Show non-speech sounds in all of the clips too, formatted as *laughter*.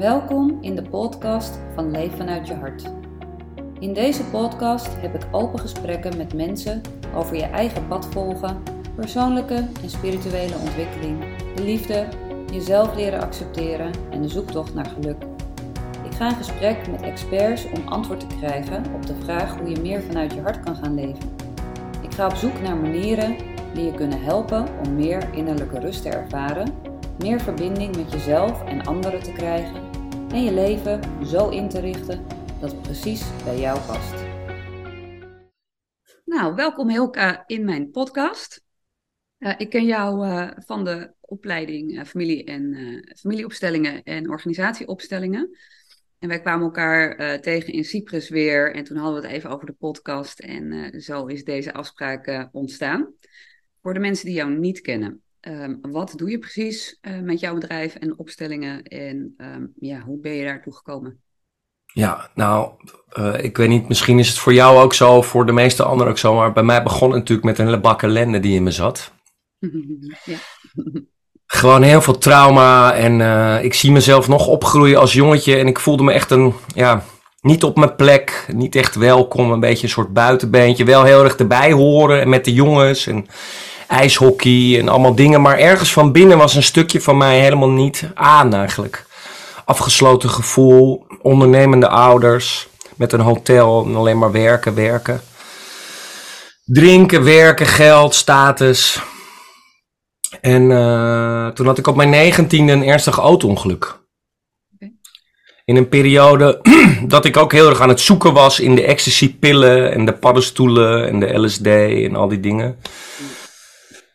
Welkom in de podcast van Leef vanuit je hart. In deze podcast heb ik open gesprekken met mensen over je eigen pad volgen, persoonlijke en spirituele ontwikkeling, de liefde, jezelf leren accepteren en de zoektocht naar geluk. Ik ga in gesprek met experts om antwoord te krijgen op de vraag hoe je meer vanuit je hart kan gaan leven. Ik ga op zoek naar manieren die je kunnen helpen om meer innerlijke rust te ervaren, meer verbinding met jezelf en anderen te krijgen en je leven zo in te richten dat het precies bij jou past. Nou, welkom Hilka in mijn podcast. Uh, ik ken jou uh, van de opleiding uh, familie en, familieopstellingen en organisatieopstellingen. En wij kwamen elkaar tegen in Cyprus weer en toen hadden we het even over de podcast en zo is deze afspraak ontstaan. Voor de mensen die jou niet kennen, Um, wat doe je precies uh, met jouw bedrijf en opstellingen en um, ja, hoe ben je daartoe gekomen? Ja, nou, uh, ik weet niet, misschien is het voor jou ook zo, voor de meeste anderen ook zo, maar bij mij begon het natuurlijk met een hele bak ellende die in me zat. *laughs* ja. *laughs* Gewoon heel veel trauma en uh, ik zie mezelf nog opgroeien als jongetje en ik voelde me echt een, ja, niet op mijn plek, niet echt welkom, een beetje een soort buitenbeentje, wel heel erg erbij horen en met de jongens en ijshockey en allemaal dingen. Maar ergens van binnen was een stukje van mij helemaal niet aan eigenlijk. Afgesloten gevoel, ondernemende ouders met een hotel en alleen maar werken, werken. Drinken, werken, geld, status. En uh, toen had ik op mijn negentiende een ernstig auto-ongeluk. In een periode *clears throat* dat ik ook heel erg aan het zoeken was in de ecstasy-pillen en de paddenstoelen en de LSD en al die dingen.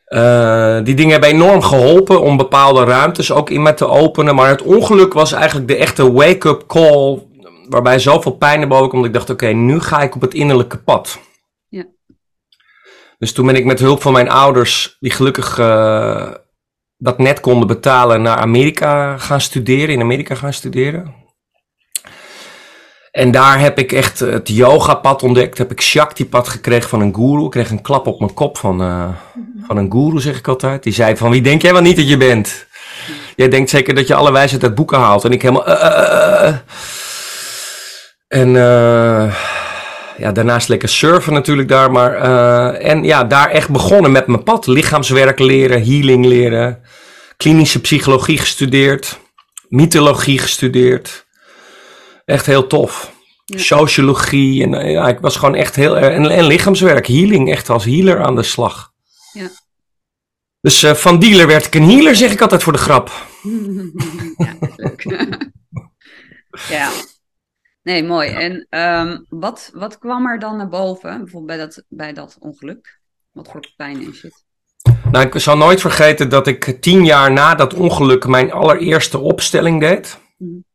Uh, die dingen hebben enorm geholpen om bepaalde ruimtes ook in me te openen. Maar het ongeluk was eigenlijk de echte wake-up call. Waarbij zoveel pijn naar boven kwam dat ik dacht: oké, nu ga ik op het innerlijke pad. Ja. Dus toen ben ik met hulp van mijn ouders, die gelukkig uh, dat net konden betalen, naar Amerika gaan studeren. In Amerika gaan studeren. En daar heb ik echt het yogapad ontdekt. Heb ik Shakti-pad gekregen van een guru. Ik kreeg een klap op mijn kop van, uh, van een guru, zeg ik altijd. Die zei van, wie denk jij wel niet dat je bent? Jij denkt zeker dat je alle wijsheid uit boeken haalt. En ik helemaal... Uh, uh, en ja, daarnaast lekker surfen natuurlijk daar. Maar, en ja, daar echt begonnen met mijn pad. Lichaamswerk leren, healing leren. Klinische psychologie gestudeerd. Mythologie gestudeerd echt heel tof. Sociologie en ja, ik was gewoon echt heel en, en lichaamswerk, healing, echt als healer aan de slag. Ja. Dus uh, van dealer werd ik een healer, zeg ik altijd voor de grap. *laughs* ja, leuk. *laughs* ja. Nee, mooi. En um, wat, wat kwam er dan naar boven, bijvoorbeeld bij dat, bij dat ongeluk? Wat voor pijn is het? Nou, ik zal nooit vergeten dat ik tien jaar na dat ongeluk mijn allereerste opstelling deed. Mm.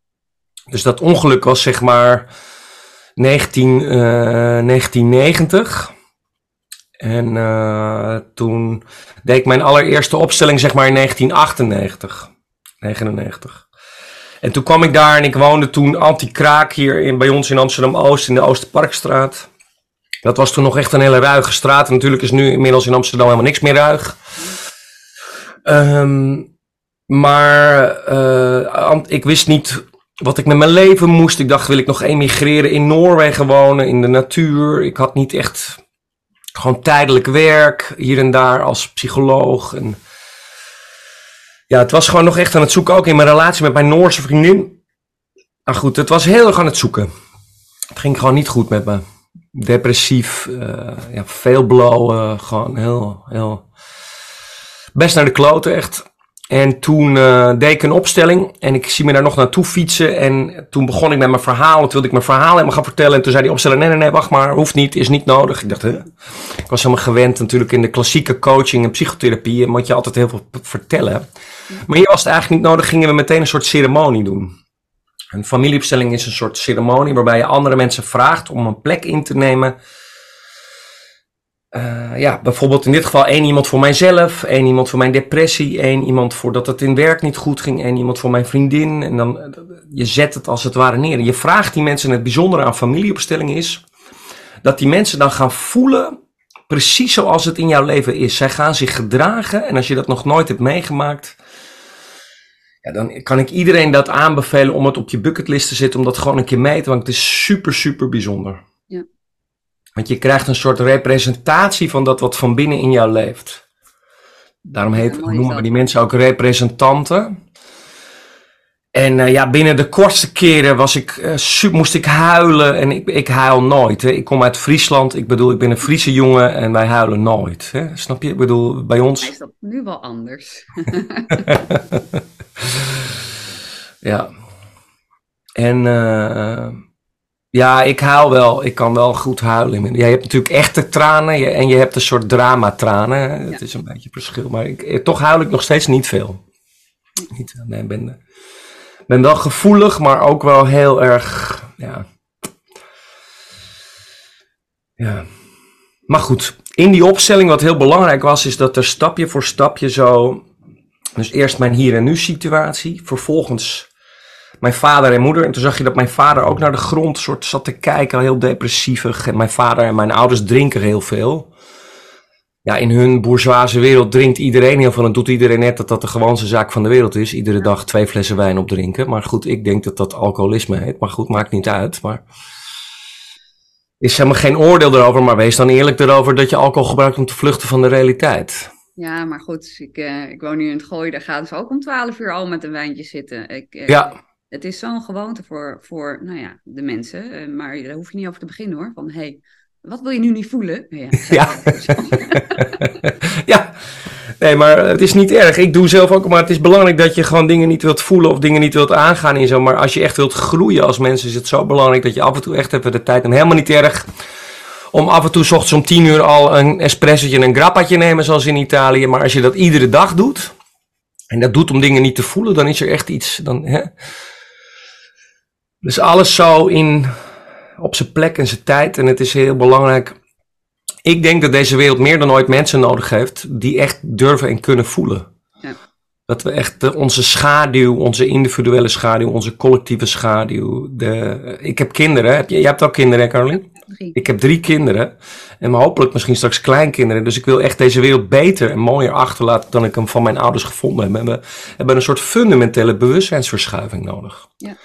Dus dat ongeluk was zeg maar 19, uh, 1990. En uh, toen deed ik mijn allereerste opstelling zeg maar in 1998. 99. En toen kwam ik daar en ik woonde toen anti-kraak hier in, bij ons in Amsterdam-Oost in de Oosterparkstraat. Dat was toen nog echt een hele ruige straat. Natuurlijk is nu inmiddels in Amsterdam helemaal niks meer ruig. Um, maar uh, ik wist niet wat ik met mijn leven moest. Ik dacht, wil ik nog emigreren in Noorwegen wonen, in de natuur. Ik had niet echt gewoon tijdelijk werk, hier en daar als psycholoog. En ja, het was gewoon nog echt aan het zoeken, ook in mijn relatie met mijn Noorse vriendin. Maar goed, het was heel erg aan het zoeken. Het ging gewoon niet goed met me. Depressief, uh, ja, veel blowen, gewoon heel, heel... Best naar de kloten, echt. En toen uh, deed ik een opstelling en ik zie me daar nog naartoe fietsen. En toen begon ik met mijn verhaal. Toen wilde ik mijn verhaal helemaal gaan vertellen. En toen zei die opsteller, nee, nee, nee, wacht maar, hoeft niet, is niet nodig. Ik dacht, hè? Ik was helemaal gewend natuurlijk in de klassieke coaching en psychotherapie. Moet je altijd heel veel vertellen. Maar hier was het eigenlijk niet nodig, gingen we meteen een soort ceremonie doen. Een familieopstelling is een soort ceremonie waarbij je andere mensen vraagt om een plek in te nemen uh, ja, bijvoorbeeld in dit geval één iemand voor mijzelf, één iemand voor mijn depressie, één iemand voordat het in werk niet goed ging, één iemand voor mijn vriendin. En dan, eh, je zet het als het ware neer. En je vraagt die mensen, en het bijzondere aan familieopstelling is, dat die mensen dan gaan voelen, precies zoals het in jouw leven is. Zij gaan zich gedragen en als je dat nog nooit hebt meegemaakt, Ja, dan kan ik iedereen dat aanbevelen om het op je bucketlist te zetten, om dat gewoon een keer mee te want het is super, super bijzonder. Want je krijgt een soort representatie van dat wat van binnen in jou leeft. Daarom heet, noemen we die mensen ook representanten. En eh, ja, binnen de kortste keren was ik, su- moest ik huilen en ik, ik huil nooit. Hè. Ik kom uit Friesland, ik bedoel, ik ben een Friese jongen en wij huilen nooit. Hè. Snap je? Ik bedoel, bij ons... Is dat nu wel anders? *laughs* Ja. En eh, ja, ik huil wel. Ik kan wel goed huilen. Jij hebt natuurlijk echte tranen je- en je hebt een soort dramatranen. Het Ja. is een beetje verschil. Maar ik, eh, toch huil ik nog steeds niet veel. Niet, nee, ik ben, eh, ben wel gevoelig, maar ook wel heel erg. Ja. ja. Maar goed, in die opstelling wat heel belangrijk was, is dat er stapje voor stapje zo dus eerst mijn hier en nu situatie, vervolgens mijn vader en moeder. En toen zag je dat mijn vader ook naar de grond soort zat te kijken, heel depressievig. En mijn vader en mijn ouders drinken heel veel. Ja, in hun bourgeoise wereld drinkt iedereen heel veel en doet iedereen net dat dat de gewoonste zaak van de wereld is. Iedere dag twee flessen wijn opdrinken. Maar goed, ik denk dat dat alcoholisme heet. Maar goed, maakt niet uit. Maar is helemaal geen oordeel erover, maar wees dan eerlijk erover dat je alcohol gebruikt om te vluchten van de realiteit. Ja, maar goed, ik, eh, ik woon hier in het Gooi, daar gaan ze ook om twaalf uur al met een wijntje zitten. Ik, eh, Ja, Het is zo'n gewoonte voor, voor nou ja, de mensen, eh, maar daar hoef je niet over te beginnen hoor. Van, hé, hey, wat wil je nu niet voelen? Ja, *laughs* Ja. *laughs* ja, nee, maar het is niet erg. Ik doe zelf ook, maar het is belangrijk dat je gewoon dingen niet wilt voelen of dingen niet wilt aangaan in zo. Maar als je echt wilt groeien als mens, is het zo belangrijk dat je af en toe echt even de tijd en helemaal niet erg om af en toe 's ochtends om tien uur al een espressootje en een grappatje nemen, zoals in Italië. Maar als je dat iedere dag doet, en dat doet om dingen niet te voelen, dan is er echt iets. Dan, hè? Dus alles zo in, op zijn plek en zijn tijd. En het is heel belangrijk ik denk dat deze wereld meer dan ooit mensen nodig heeft die echt durven en kunnen voelen. Ja. Dat we echt de- onze schaduw, onze individuele schaduw, onze collectieve schaduw. De, ik heb kinderen. Heb je, jij hebt ook kinderen, hè, Caroline? Drie. Ik heb drie kinderen. En hopelijk misschien straks kleinkinderen. Dus ik wil echt deze wereld beter en mooier achterlaten dan ik hem van mijn ouders gevonden heb. We hebben een soort fundamentele bewustzijnsverschuiving nodig. Ja.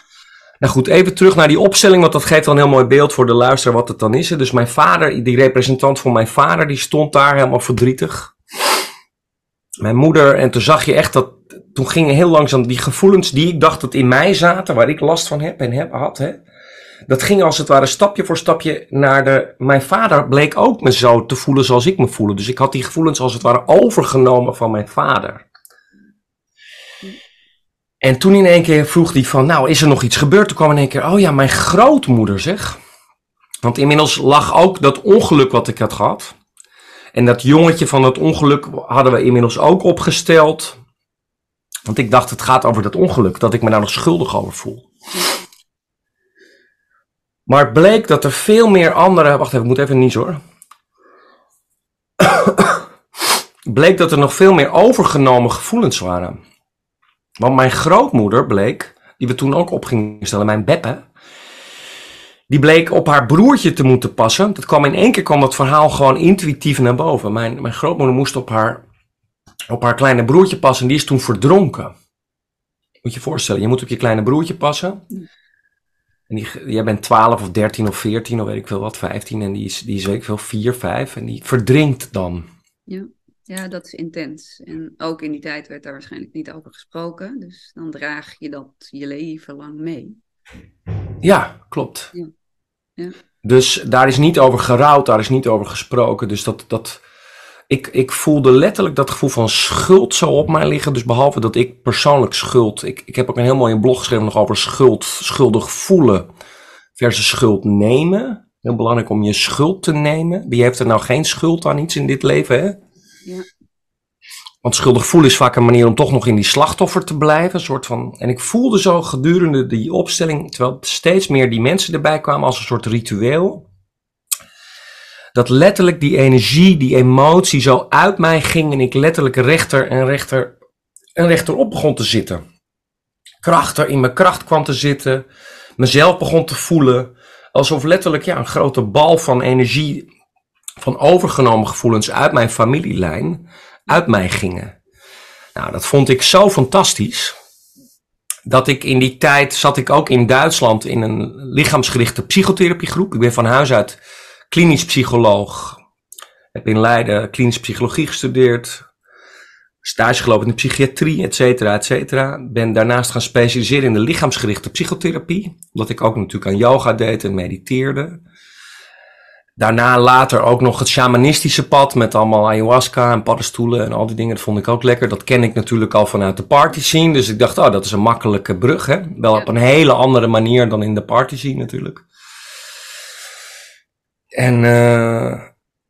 Nou goed, even terug naar die opstelling, want dat geeft dan een heel mooi beeld voor de luisteraar wat het dan is. Dus mijn vader, die representant van mijn vader, die stond daar helemaal verdrietig. Mijn moeder, en toen zag je echt dat, toen gingen heel langzaam die gevoelens die ik dacht dat in mij zaten, waar ik last van heb en heb, had, hè, dat ging als het ware stapje voor stapje naar de. Mijn vader bleek ook me zo te voelen zoals ik me voelde. Dus ik had die gevoelens als het ware overgenomen van mijn vader. En toen in één keer vroeg hij van, nou, is er nog iets gebeurd? Toen kwam in één keer, oh ja, mijn grootmoeder zeg. Want inmiddels lag ook dat ongeluk wat ik had gehad. En dat jongetje van het ongeluk hadden we inmiddels ook opgesteld. Want ik dacht, het gaat over dat ongeluk, dat ik me daar nog schuldig over voel. Maar het bleek dat er veel meer andere. Wacht even, ik moet even niet hoor. *coughs* bleek dat er nog veel meer overgenomen gevoelens waren. Want mijn grootmoeder bleek, die we toen ook op gingen stellen, mijn Beppe. Die bleek op haar broertje te moeten passen. Dat kwam in één keer kwam dat verhaal gewoon intuïtief naar boven. Mijn, mijn grootmoeder moest op haar, op haar kleine broertje passen en die is toen verdronken. Moet je je voorstellen, je moet op je kleine broertje passen. En die, jij bent 12 of 13 of 14 of weet ik veel wat, 15 en die is, die is weet ik veel 4, 5 en die verdrinkt dan. Ja, dat is intens. En ook in die tijd werd daar waarschijnlijk niet over gesproken. Dus dan draag je dat je leven lang mee. Ja, klopt. Ja. Ja. Dus daar is niet over gerouwd, daar is niet over gesproken. Dus dat, dat, ik, ik voelde letterlijk dat gevoel van schuld zo op mij liggen. Dus behalve dat ik persoonlijk schuld. Ik, ik heb ook een heel mooie blog geschreven nog over schuld, schuldig voelen versus schuld nemen. Heel belangrijk om je schuld te nemen. Wie heeft er nou geen schuld aan iets in dit leven, hè? Ja. Want schuldig voelen is vaak een manier om toch nog in die slachtoffer te blijven. Een soort van, en ik voelde zo gedurende die opstelling, terwijl steeds meer die mensen erbij kwamen als een soort ritueel. Dat letterlijk die energie, die emotie zo uit mij ging en ik letterlijk rechter en rechter en rechterop begon te zitten. Krachter in mijn kracht kwam te zitten. Mezelf begon te voelen. Alsof letterlijk ja, een grote bal van energie, van overgenomen gevoelens uit mijn familielijn uit mij gingen. Nou, dat vond ik zo fantastisch. dat ik in die tijd zat ik ook in Duitsland in een lichaamsgerichte psychotherapiegroep. Ik ben van huis uit klinisch psycholoog. Heb in Leiden klinische psychologie gestudeerd. Stage gelopen in de psychiatrie, et cetera, et cetera. Ben daarnaast gaan specialiseren in de lichaamsgerichte psychotherapie. Omdat ik ook natuurlijk aan yoga deed en mediteerde. Daarna later ook nog het shamanistische pad met allemaal ayahuasca en paddenstoelen en al die dingen. Dat vond ik ook lekker. Dat ken ik natuurlijk al vanuit de party scene. Dus ik dacht, oh, dat is een makkelijke brug. Hè? Wel op een hele andere manier dan in de party scene natuurlijk. En uh,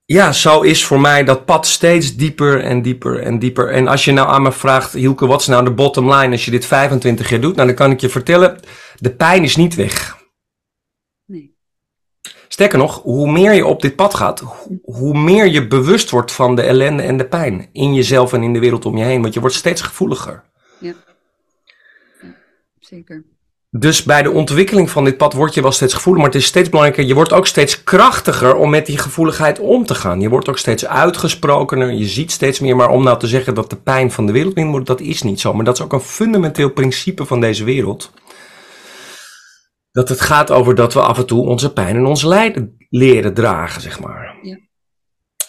ja, zo is voor mij dat pad steeds dieper en dieper en dieper. En als je nou aan me vraagt, Hielke, wat is nou de bottom line als je dit 25 jaar doet? Nou, dan kan ik je vertellen, de pijn is niet weg. Sterker nog, hoe meer je op dit pad gaat, hoe meer je bewust wordt van de ellende en de pijn in jezelf en in de wereld om je heen. Want je wordt steeds gevoeliger. Ja, ja zeker. Dus bij de ontwikkeling van dit pad word je wel steeds gevoeliger, maar het is steeds belangrijker. Je wordt ook steeds krachtiger om met die gevoeligheid om te gaan. Je wordt ook steeds uitgesprokener, je ziet steeds meer. Maar om nou te zeggen dat de pijn van de wereld minder wordt, dat is niet zo. Maar dat is ook een fundamenteel principe van deze wereld dat het gaat over dat we af en toe onze pijn en ons lijden leren dragen, zeg maar. Ja.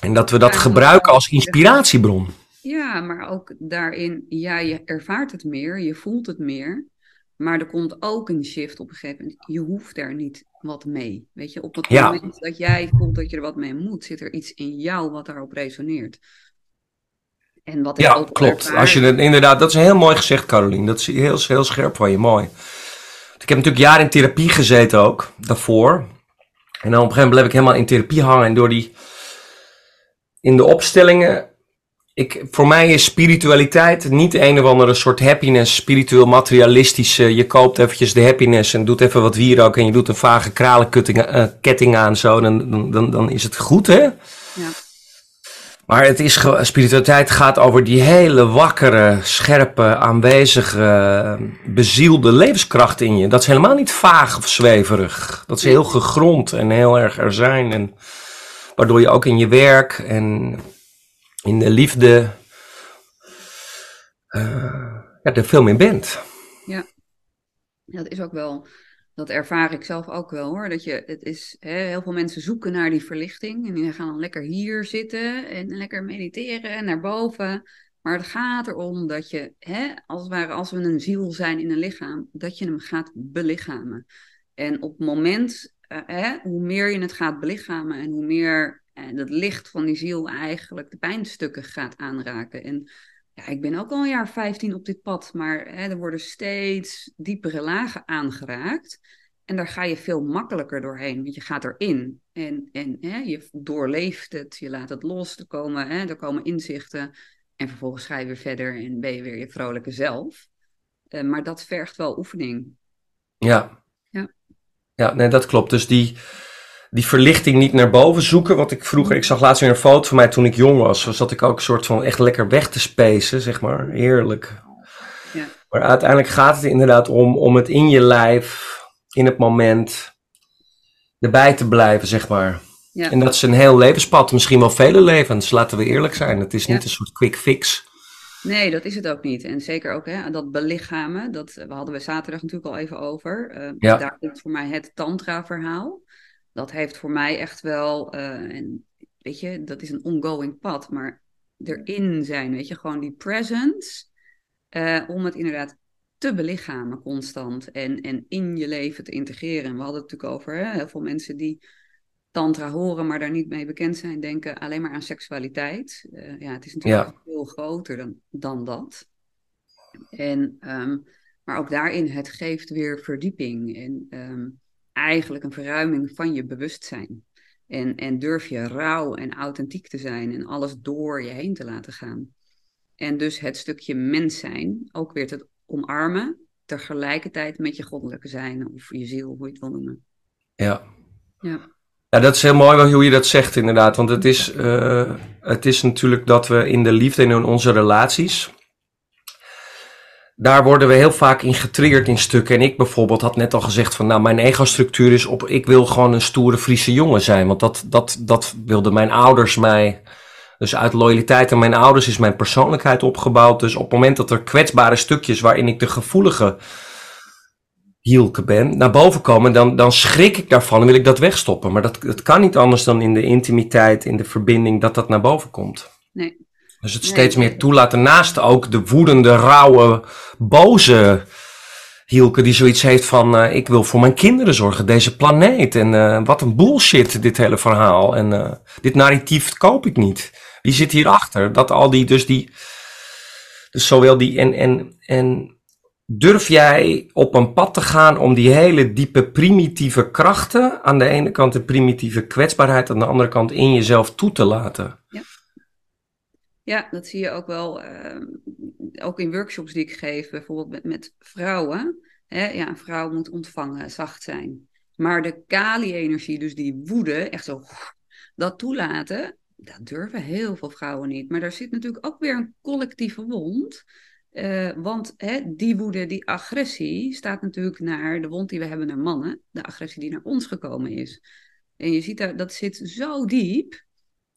En dat we dat gebruiken als inspiratiebron. Ja, maar ook daarin, ja, je ervaart het meer, je voelt het meer. Maar er komt ook een shift op een gegeven moment. Je hoeft er niet wat mee. Weet je, op het moment dat jij voelt dat je er wat mee moet, zit er iets in jou wat daarop resoneert. En wat ja, klopt. Als je het, inderdaad, dat is heel mooi gezegd, Caroline. Dat is heel, heel scherp van je, mooi. Ik heb natuurlijk jaren in therapie gezeten ook, daarvoor. En dan op een gegeven moment bleef ik helemaal in therapie hangen. En door die, in de opstellingen, ik, voor mij is spiritualiteit niet een of andere soort happiness, spiritueel materialistische. Je koopt eventjes de happiness en doet even wat wierook en je doet een vage kralenketting uh, aan, zo, dan, dan, dan is het goed, hè? Ja. Maar het is, spiritualiteit gaat over die hele wakkere, scherpe, aanwezige, bezielde levenskracht in je. Dat is helemaal niet vaag of zweverig. Dat is heel gegrond en heel erg er zijn. En waardoor je ook in je werk en in de liefde uh, ja, er veel meer bent. Ja, dat is ook wel dat ervaar ik zelf ook wel hoor. Dat je, het is, hè, heel veel mensen zoeken naar die verlichting. En die gaan dan lekker hier zitten en lekker mediteren en naar boven. Maar het gaat erom dat je, hè, als, ware, als we een ziel zijn in een lichaam, dat je hem gaat belichamen. En op het moment, uh, hè, hoe meer je het gaat belichamen en hoe meer het licht van die ziel eigenlijk de pijnstukken gaat aanraken. En ja, ik ben ook al een jaar 15 op dit pad, maar hè, er worden steeds diepere lagen aangeraakt. En daar ga je veel makkelijker doorheen, want je gaat erin. En, en hè, je doorleeft het, je laat het los, er komen, hè, er komen inzichten. En vervolgens ga je weer verder en ben je weer je vrolijke zelf. Uh, maar dat vergt wel oefening. Ja. Ja, ja nee, dat klopt. Dus die, die verlichting niet naar boven zoeken. Wat ik vroeger, ik zag laatst weer een foto van mij toen ik jong was. Was dat ik ook een soort van echt lekker weg te spacen, zeg maar. Heerlijk. Ja. Maar uiteindelijk gaat het inderdaad om, om het in je lijf, in het moment, erbij te blijven, zeg maar. Ja. En dat is een heel levenspad, misschien wel vele levens, laten we eerlijk zijn. Het is niet een soort quick fix. Nee, dat is het ook niet. En zeker ook hè, dat belichamen, dat we hadden we zaterdag natuurlijk al even over. Uh, ja. Daar komt voor mij het tantra-verhaal dat heeft voor mij echt wel, en weet je, dat is een ongoing pad, maar erin zijn, weet je, gewoon die presence, uh, om het inderdaad te belichamen constant en, en in je leven te integreren. we hadden het natuurlijk over hè, heel veel mensen die tantra horen, maar daar niet mee bekend zijn, denken alleen maar aan seksualiteit. Uh, ja, het is natuurlijk veel groter dan, dan dat. En, um, maar ook daarin, het geeft weer verdieping. En um, eigenlijk een verruiming van je bewustzijn. En, en durf je rauw en authentiek te zijn en alles door je heen te laten gaan. En dus het stukje mens zijn ook weer te omarmen, tegelijkertijd met je goddelijke zijn of je ziel, hoe je het wil noemen. Ja. Ja. Ja, dat is heel mooi hoe je dat zegt inderdaad. Want het is, uh, het is natuurlijk dat we in de liefde en in onze relaties daar worden we heel vaak in getriggerd in stukken. En ik bijvoorbeeld had net al gezegd van, nou, mijn ego-structuur is op, ik wil gewoon een stoere Friese jongen zijn. Want dat, dat, dat wilden mijn ouders mij. Dus uit loyaliteit aan mijn ouders is mijn persoonlijkheid opgebouwd. Dus op het moment dat er kwetsbare stukjes waarin ik de gevoelige hielke ben, naar boven komen, dan, dan schrik ik daarvan en wil ik dat wegstoppen. Maar dat, dat kan niet anders dan in de intimiteit, in de verbinding, dat dat naar boven komt. Nee. Dus het steeds meer toelaten, naast ook de woedende, rauwe, boze Hielke die zoiets heeft van, uh, ik wil voor mijn kinderen zorgen, deze planeet. En uh, wat een bullshit dit hele verhaal. En uh, dit narratief koop ik niet. Wie zit hierachter? Dat al die, dus die, dus zowel die, en, en, en durf jij op een pad te gaan om die hele diepe primitieve krachten, aan de ene kant de primitieve kwetsbaarheid, aan de andere kant in jezelf toe te laten? Ja. Ja, dat zie je ook wel, uh, ook in workshops die ik geef, bijvoorbeeld met, met vrouwen. Hè? Ja, een vrouw moet ontvangen, zacht zijn. Maar de kali-energie, dus die woede, echt zo dat toelaten, dat durven heel veel vrouwen niet. Maar daar zit natuurlijk ook weer een collectieve wond. Uh, want hè, die woede, die agressie, staat natuurlijk naar de wond die we hebben naar mannen, de agressie die naar ons gekomen is. En je ziet dat, dat zit zo diep.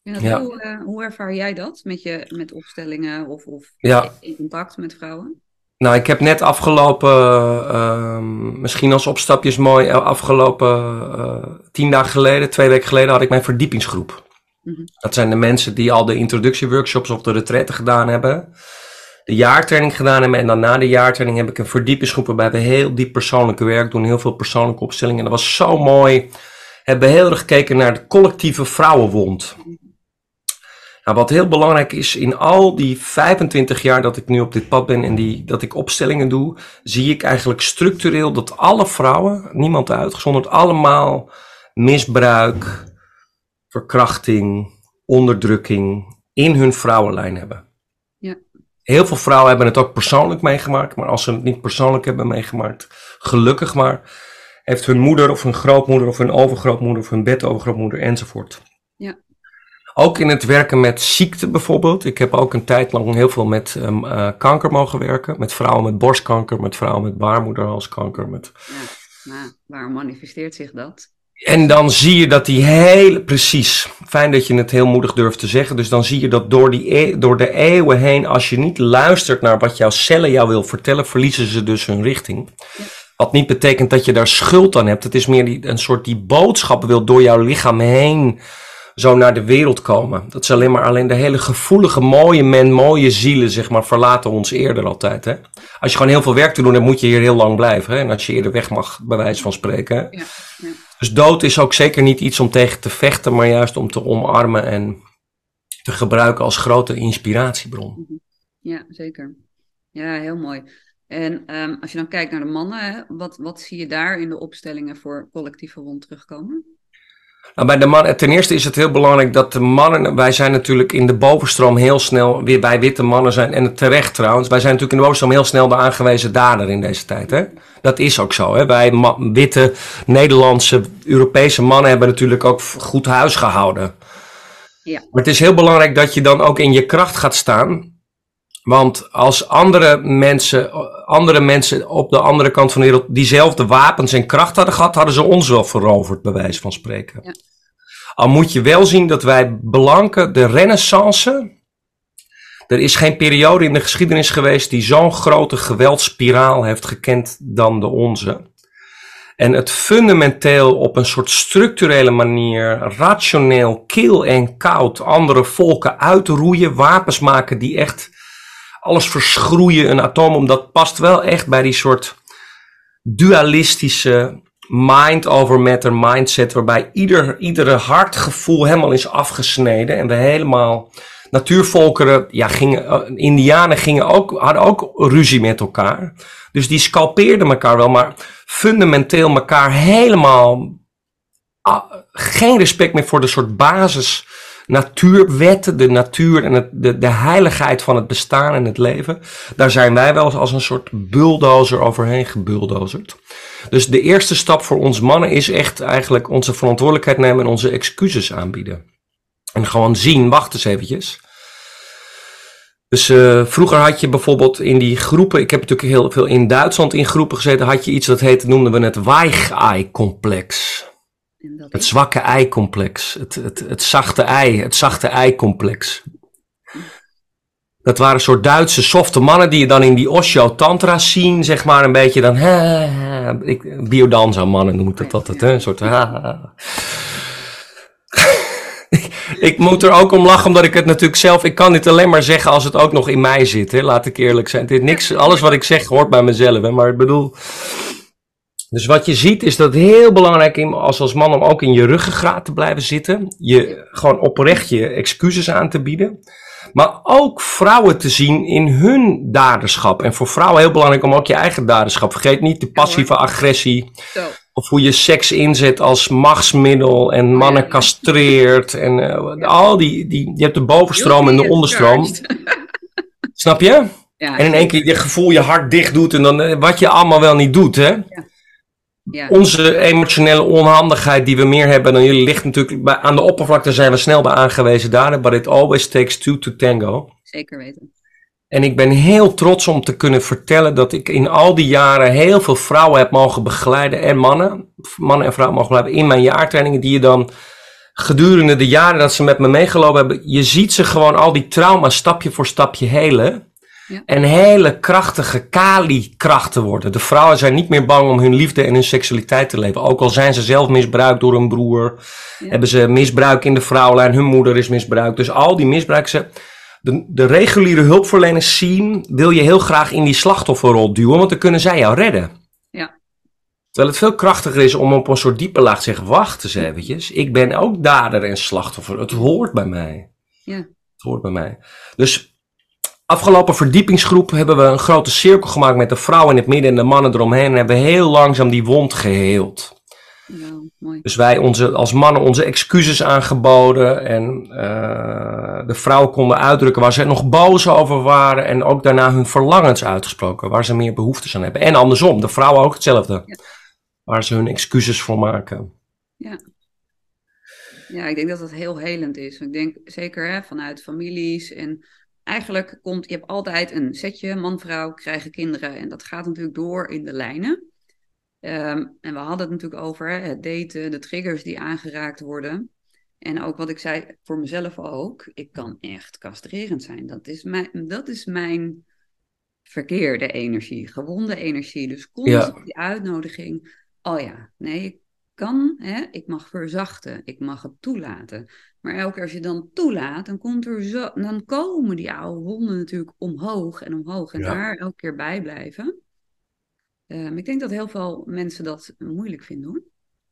Ja. Hoe, uh, hoe, ervaar jij dat met, je, met opstellingen of, of ja. in contact met vrouwen? Nou, ik heb net afgelopen, uh, misschien als opstapjes mooi, eh, afgelopen uh, tien dagen geleden, twee weken geleden, had ik mijn verdiepingsgroep. Mm -hmm. Dat zijn de mensen die al de introductieworkshops of de retraite gedaan hebben. De jaartraining gedaan hebben en dan na de jaartraining heb ik een verdiepingsgroep waarbij we heel diep persoonlijke werk doen, heel veel persoonlijke opstellingen. En dat was zo mooi. Hebben heel erg gekeken naar de collectieve vrouwenwond. Mm -hmm. Nou, wat heel belangrijk is, in al die 25 jaar dat ik nu op dit pad ben en die, dat ik opstellingen doe, zie ik eigenlijk structureel dat alle vrouwen, niemand uitgezonderd, allemaal misbruik, verkrachting, onderdrukking in hun vrouwenlijn hebben. Ja. Heel veel vrouwen hebben het ook persoonlijk meegemaakt, maar als ze het niet persoonlijk hebben meegemaakt, gelukkig maar, heeft hun moeder of hun grootmoeder of hun overgrootmoeder of hun bedovergrootmoeder enzovoort ook in het werken met ziekte bijvoorbeeld. Ik heb ook een tijd lang heel veel met um, uh, kanker mogen werken. Met vrouwen met borstkanker, met vrouwen met baarmoederhalskanker. Met... Ja, nou, waar manifesteert zich dat? En dan zie je dat die hele, precies, fijn dat je het heel moedig durft te zeggen. Dus dan zie je dat door, die, e door de eeuwen heen, als je niet luistert naar wat jouw cellen jou wil vertellen, verliezen ze dus hun richting. Ja. Wat niet betekent dat je daar schuld aan hebt. Het is meer die, een soort die boodschap wil door jouw lichaam heen zo naar de wereld komen. Dat is alleen maar alleen de hele gevoelige, mooie men, mooie zielen, zeg maar, verlaten ons eerder altijd. Hè? Als je gewoon heel veel werk te doen hebt, moet je hier heel lang blijven. Hè? En als je eerder weg mag, bij wijze van spreken. Hè? Ja, ja. Dus dood is ook zeker niet iets om tegen te vechten, maar juist om te omarmen en te gebruiken als grote inspiratiebron. Mhm. Ja, zeker. Ja, heel mooi. En um, als je dan kijkt naar de mannen, wat, wat zie je daar in de opstellingen voor collectieve wond terugkomen? Nou, bij de man, ten eerste is het heel belangrijk dat de mannen, wij zijn natuurlijk in de bovenstroom heel snel weer bij witte mannen zijn, en terecht trouwens, wij zijn natuurlijk in de bovenstroom heel snel de aangewezen dader in deze tijd. Hè? Dat is ook zo. Hè? Wij witte, Nederlandse, Europese mannen hebben natuurlijk ook goed huis gehouden. Ja. Maar het is heel belangrijk dat je dan ook in je kracht gaat staan. Want als andere mensen, andere mensen op de andere kant van de wereld diezelfde wapens en kracht hadden gehad, hadden ze ons wel veroverd, bij wijze van spreken. Ja. Al moet je wel zien dat wij belanken, de renaissance, er is geen periode in de geschiedenis geweest die zo'n grote geweldspiraal heeft gekend dan de onze. En het fundamenteel op een soort structurele manier, rationeel, kil en koud andere volken uitroeien, wapens maken die echt alles verschroeien, een atoom, omdat past wel echt bij die soort dualistische mind over matter mindset, waarbij ieder, iedere hartgevoel helemaal is afgesneden en we helemaal natuurvolkeren, ja, gingen, uh, indianen gingen ook, hadden ook ruzie met elkaar. Dus die scalpeerden elkaar wel, maar fundamenteel elkaar helemaal uh, geen respect meer voor de soort basis natuurwetten, de natuur en het, de, de heiligheid van het bestaan en het leven, daar zijn wij wel als een soort bulldozer overheen gebuldozerd. Dus de eerste stap voor ons mannen is echt eigenlijk onze verantwoordelijkheid nemen en onze excuses aanbieden. En gewoon zien, wacht eens eventjes. Dus uh, vroeger had je bijvoorbeeld in die groepen, ik heb natuurlijk heel veel in Duitsland in groepen gezeten, had je iets dat heette, noemden we het Weichei-complex. Het zwakke ei-complex. Het, het, het zachte ei, het zachte ei-complex. Dat waren soort Duitse softe mannen die je dan in die Osho Tantra zien, zeg maar, een beetje dan. Ha, ha, ik, biodanza mannen noem ik dat altijd, hè? Een soort. Ha, ha. *laughs* ik moet er ook om lachen, omdat ik het natuurlijk zelf. Ik kan dit alleen maar zeggen als het ook nog in mij zit, hè? laat ik eerlijk zijn. Dit, niks, alles wat ik zeg hoort bij mezelf, hè? maar ik bedoel. Dus wat je ziet is dat het heel belangrijk is als, als man om ook in je ruggengraat te blijven zitten. Je gewoon oprecht je excuses aan te bieden. Maar ook vrouwen te zien in hun daderschap. En voor vrouwen heel belangrijk om ook je eigen daderschap. Vergeet niet de passieve agressie. Zo. Of hoe je seks inzet als machtsmiddel en mannen castreert. En uh, al die, die, je hebt de bovenstroom en de onderstroom. Snap je? Ja, En in één keer je gevoel je hart dicht doet en dan uh, wat je allemaal wel niet doet, hè? ja. Onze emotionele onhandigheid die we meer hebben dan jullie ligt natuurlijk bij, aan de oppervlakte zijn we snel bij aangewezen daar, but it always takes two to tango. zeker weten. En ik ben heel trots om te kunnen vertellen dat ik in al die jaren heel veel vrouwen heb mogen begeleiden en mannen, mannen en vrouwen mogen begeleiden in mijn jaartrainingen die je dan gedurende de jaren dat ze met me meegelopen hebben, je ziet ze gewoon al die trauma's stapje voor stapje helen. Ja. En hele krachtige Kali-krachten worden. De vrouwen zijn niet meer bang om hun liefde en hun seksualiteit te leven. Ook al zijn ze zelf misbruikt door een broer. Ja. Hebben ze misbruik in de vrouwlijn. Hun moeder is misbruikt. Dus al die misbruiken ze. De, de reguliere hulpverleners zien. Wil je heel graag in die slachtofferrol duwen. Want dan kunnen zij jou redden. Ja. Terwijl het veel krachtiger is om op een soort diepe laag te zeggen. Wacht eens eventjes. Ik ben ook dader en slachtoffer. Het hoort bij mij. Ja. Het hoort bij mij. Dus afgelopen verdiepingsgroep hebben we een grote cirkel gemaakt met de vrouwen in het midden en de mannen eromheen. En hebben heel langzaam die wond geheeld. Nou, mooi. Dus wij onze, als mannen onze excuses aangeboden. En uh, de vrouwen konden uitdrukken waar ze nog boos over waren. En ook daarna hun verlangens uitgesproken. Waar ze meer behoeftes aan hebben. En andersom, de vrouwen ook hetzelfde. Ja. Waar ze hun excuses voor maken. Ja, ik denk dat dat heel helend is. Ik denk zeker hè, vanuit families en eigenlijk komt, je hebt altijd een setje, man-vrouw, krijgen kinderen en dat gaat natuurlijk door in de lijnen. Ehm, en we hadden het natuurlijk over hè, het daten, de triggers die aangeraakt worden. En ook wat ik zei, voor mezelf ook, ik kan echt castrerend zijn. Dat is mijn, dat is mijn verkeerde energie, gewonde energie. Dus constant die uitnodiging, oh ja, nee, ik kan, hè, ik mag verzachten, ik mag het toelaten. Maar elke keer als je dan toelaat, dan, komt er zo, dan komen die oude wonden natuurlijk omhoog en omhoog. En Ja. daar elke keer bij blijven. Ehm, ik denk dat heel veel mensen dat moeilijk vinden hoor.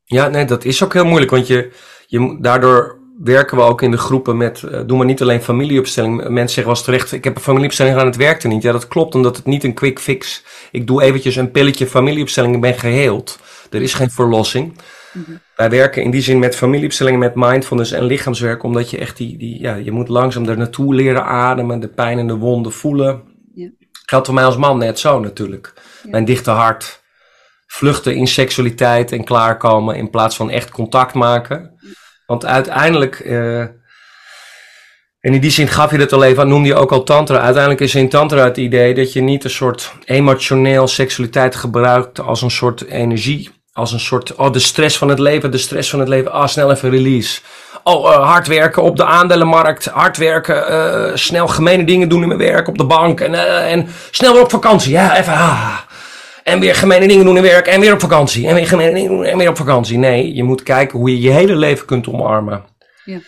Ja, nee, dat is ook heel moeilijk. Want je, je, daardoor werken we ook in de groepen met, eh, doe maar niet alleen familieopstelling. Mensen zeggen wel terecht, ik heb een familieopstelling gedaan, het werkte niet. Ja, dat klopt, omdat het niet een quick fix. Ik doe eventjes een pilletje familieopstelling, ik ben geheeld. Er is geen verlossing. Mhm. Wij werken in die zin met familieopstellingen, met mindfulness en lichaamswerk, omdat je echt die, die ja, je moet langzaam er naartoe leren ademen, de pijn en de wonden voelen. Ja. Geldt voor mij als man net zo natuurlijk. Ja. Mijn dichte hart, vluchten in seksualiteit en klaarkomen in plaats van echt contact maken. Want uiteindelijk, eh, en in die zin gaf je dat al even aan, noemde je ook al tantra. Uiteindelijk is in tantra het idee dat je niet een soort emotioneel seksualiteit gebruikt als een soort energie. Als een soort, oh de stress van het leven, de stress van het leven, ah snel even release. Oh, eh, hard werken op de aandelenmarkt, hard werken, eh, snel gemene dingen doen in mijn werk op de bank en, eh, en snel weer op vakantie. Ja, even, ah. En weer gemene dingen doen in werk en weer op vakantie. En weer gemene dingen doen en weer op vakantie. Nee, je moet kijken hoe je je hele leven kunt omarmen. Ja.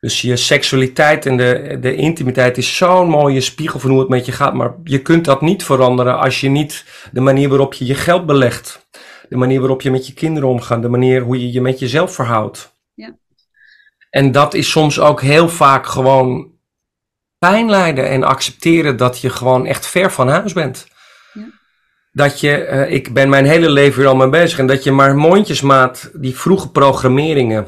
Dus je seksualiteit en de, de intimiteit is zo'n mooie spiegel van hoe het met je gaat. Maar je kunt dat niet veranderen als je niet de manier waarop je je geld belegt. De manier waarop je met je kinderen omgaat. De manier hoe je je met jezelf verhoudt. Ja. En dat is soms ook heel vaak gewoon pijn lijden en accepteren dat je gewoon echt ver van huis bent. Dat je, eh, ik ben mijn hele leven hier al mee bezig en dat je maar mondjesmaat die vroege programmeringen,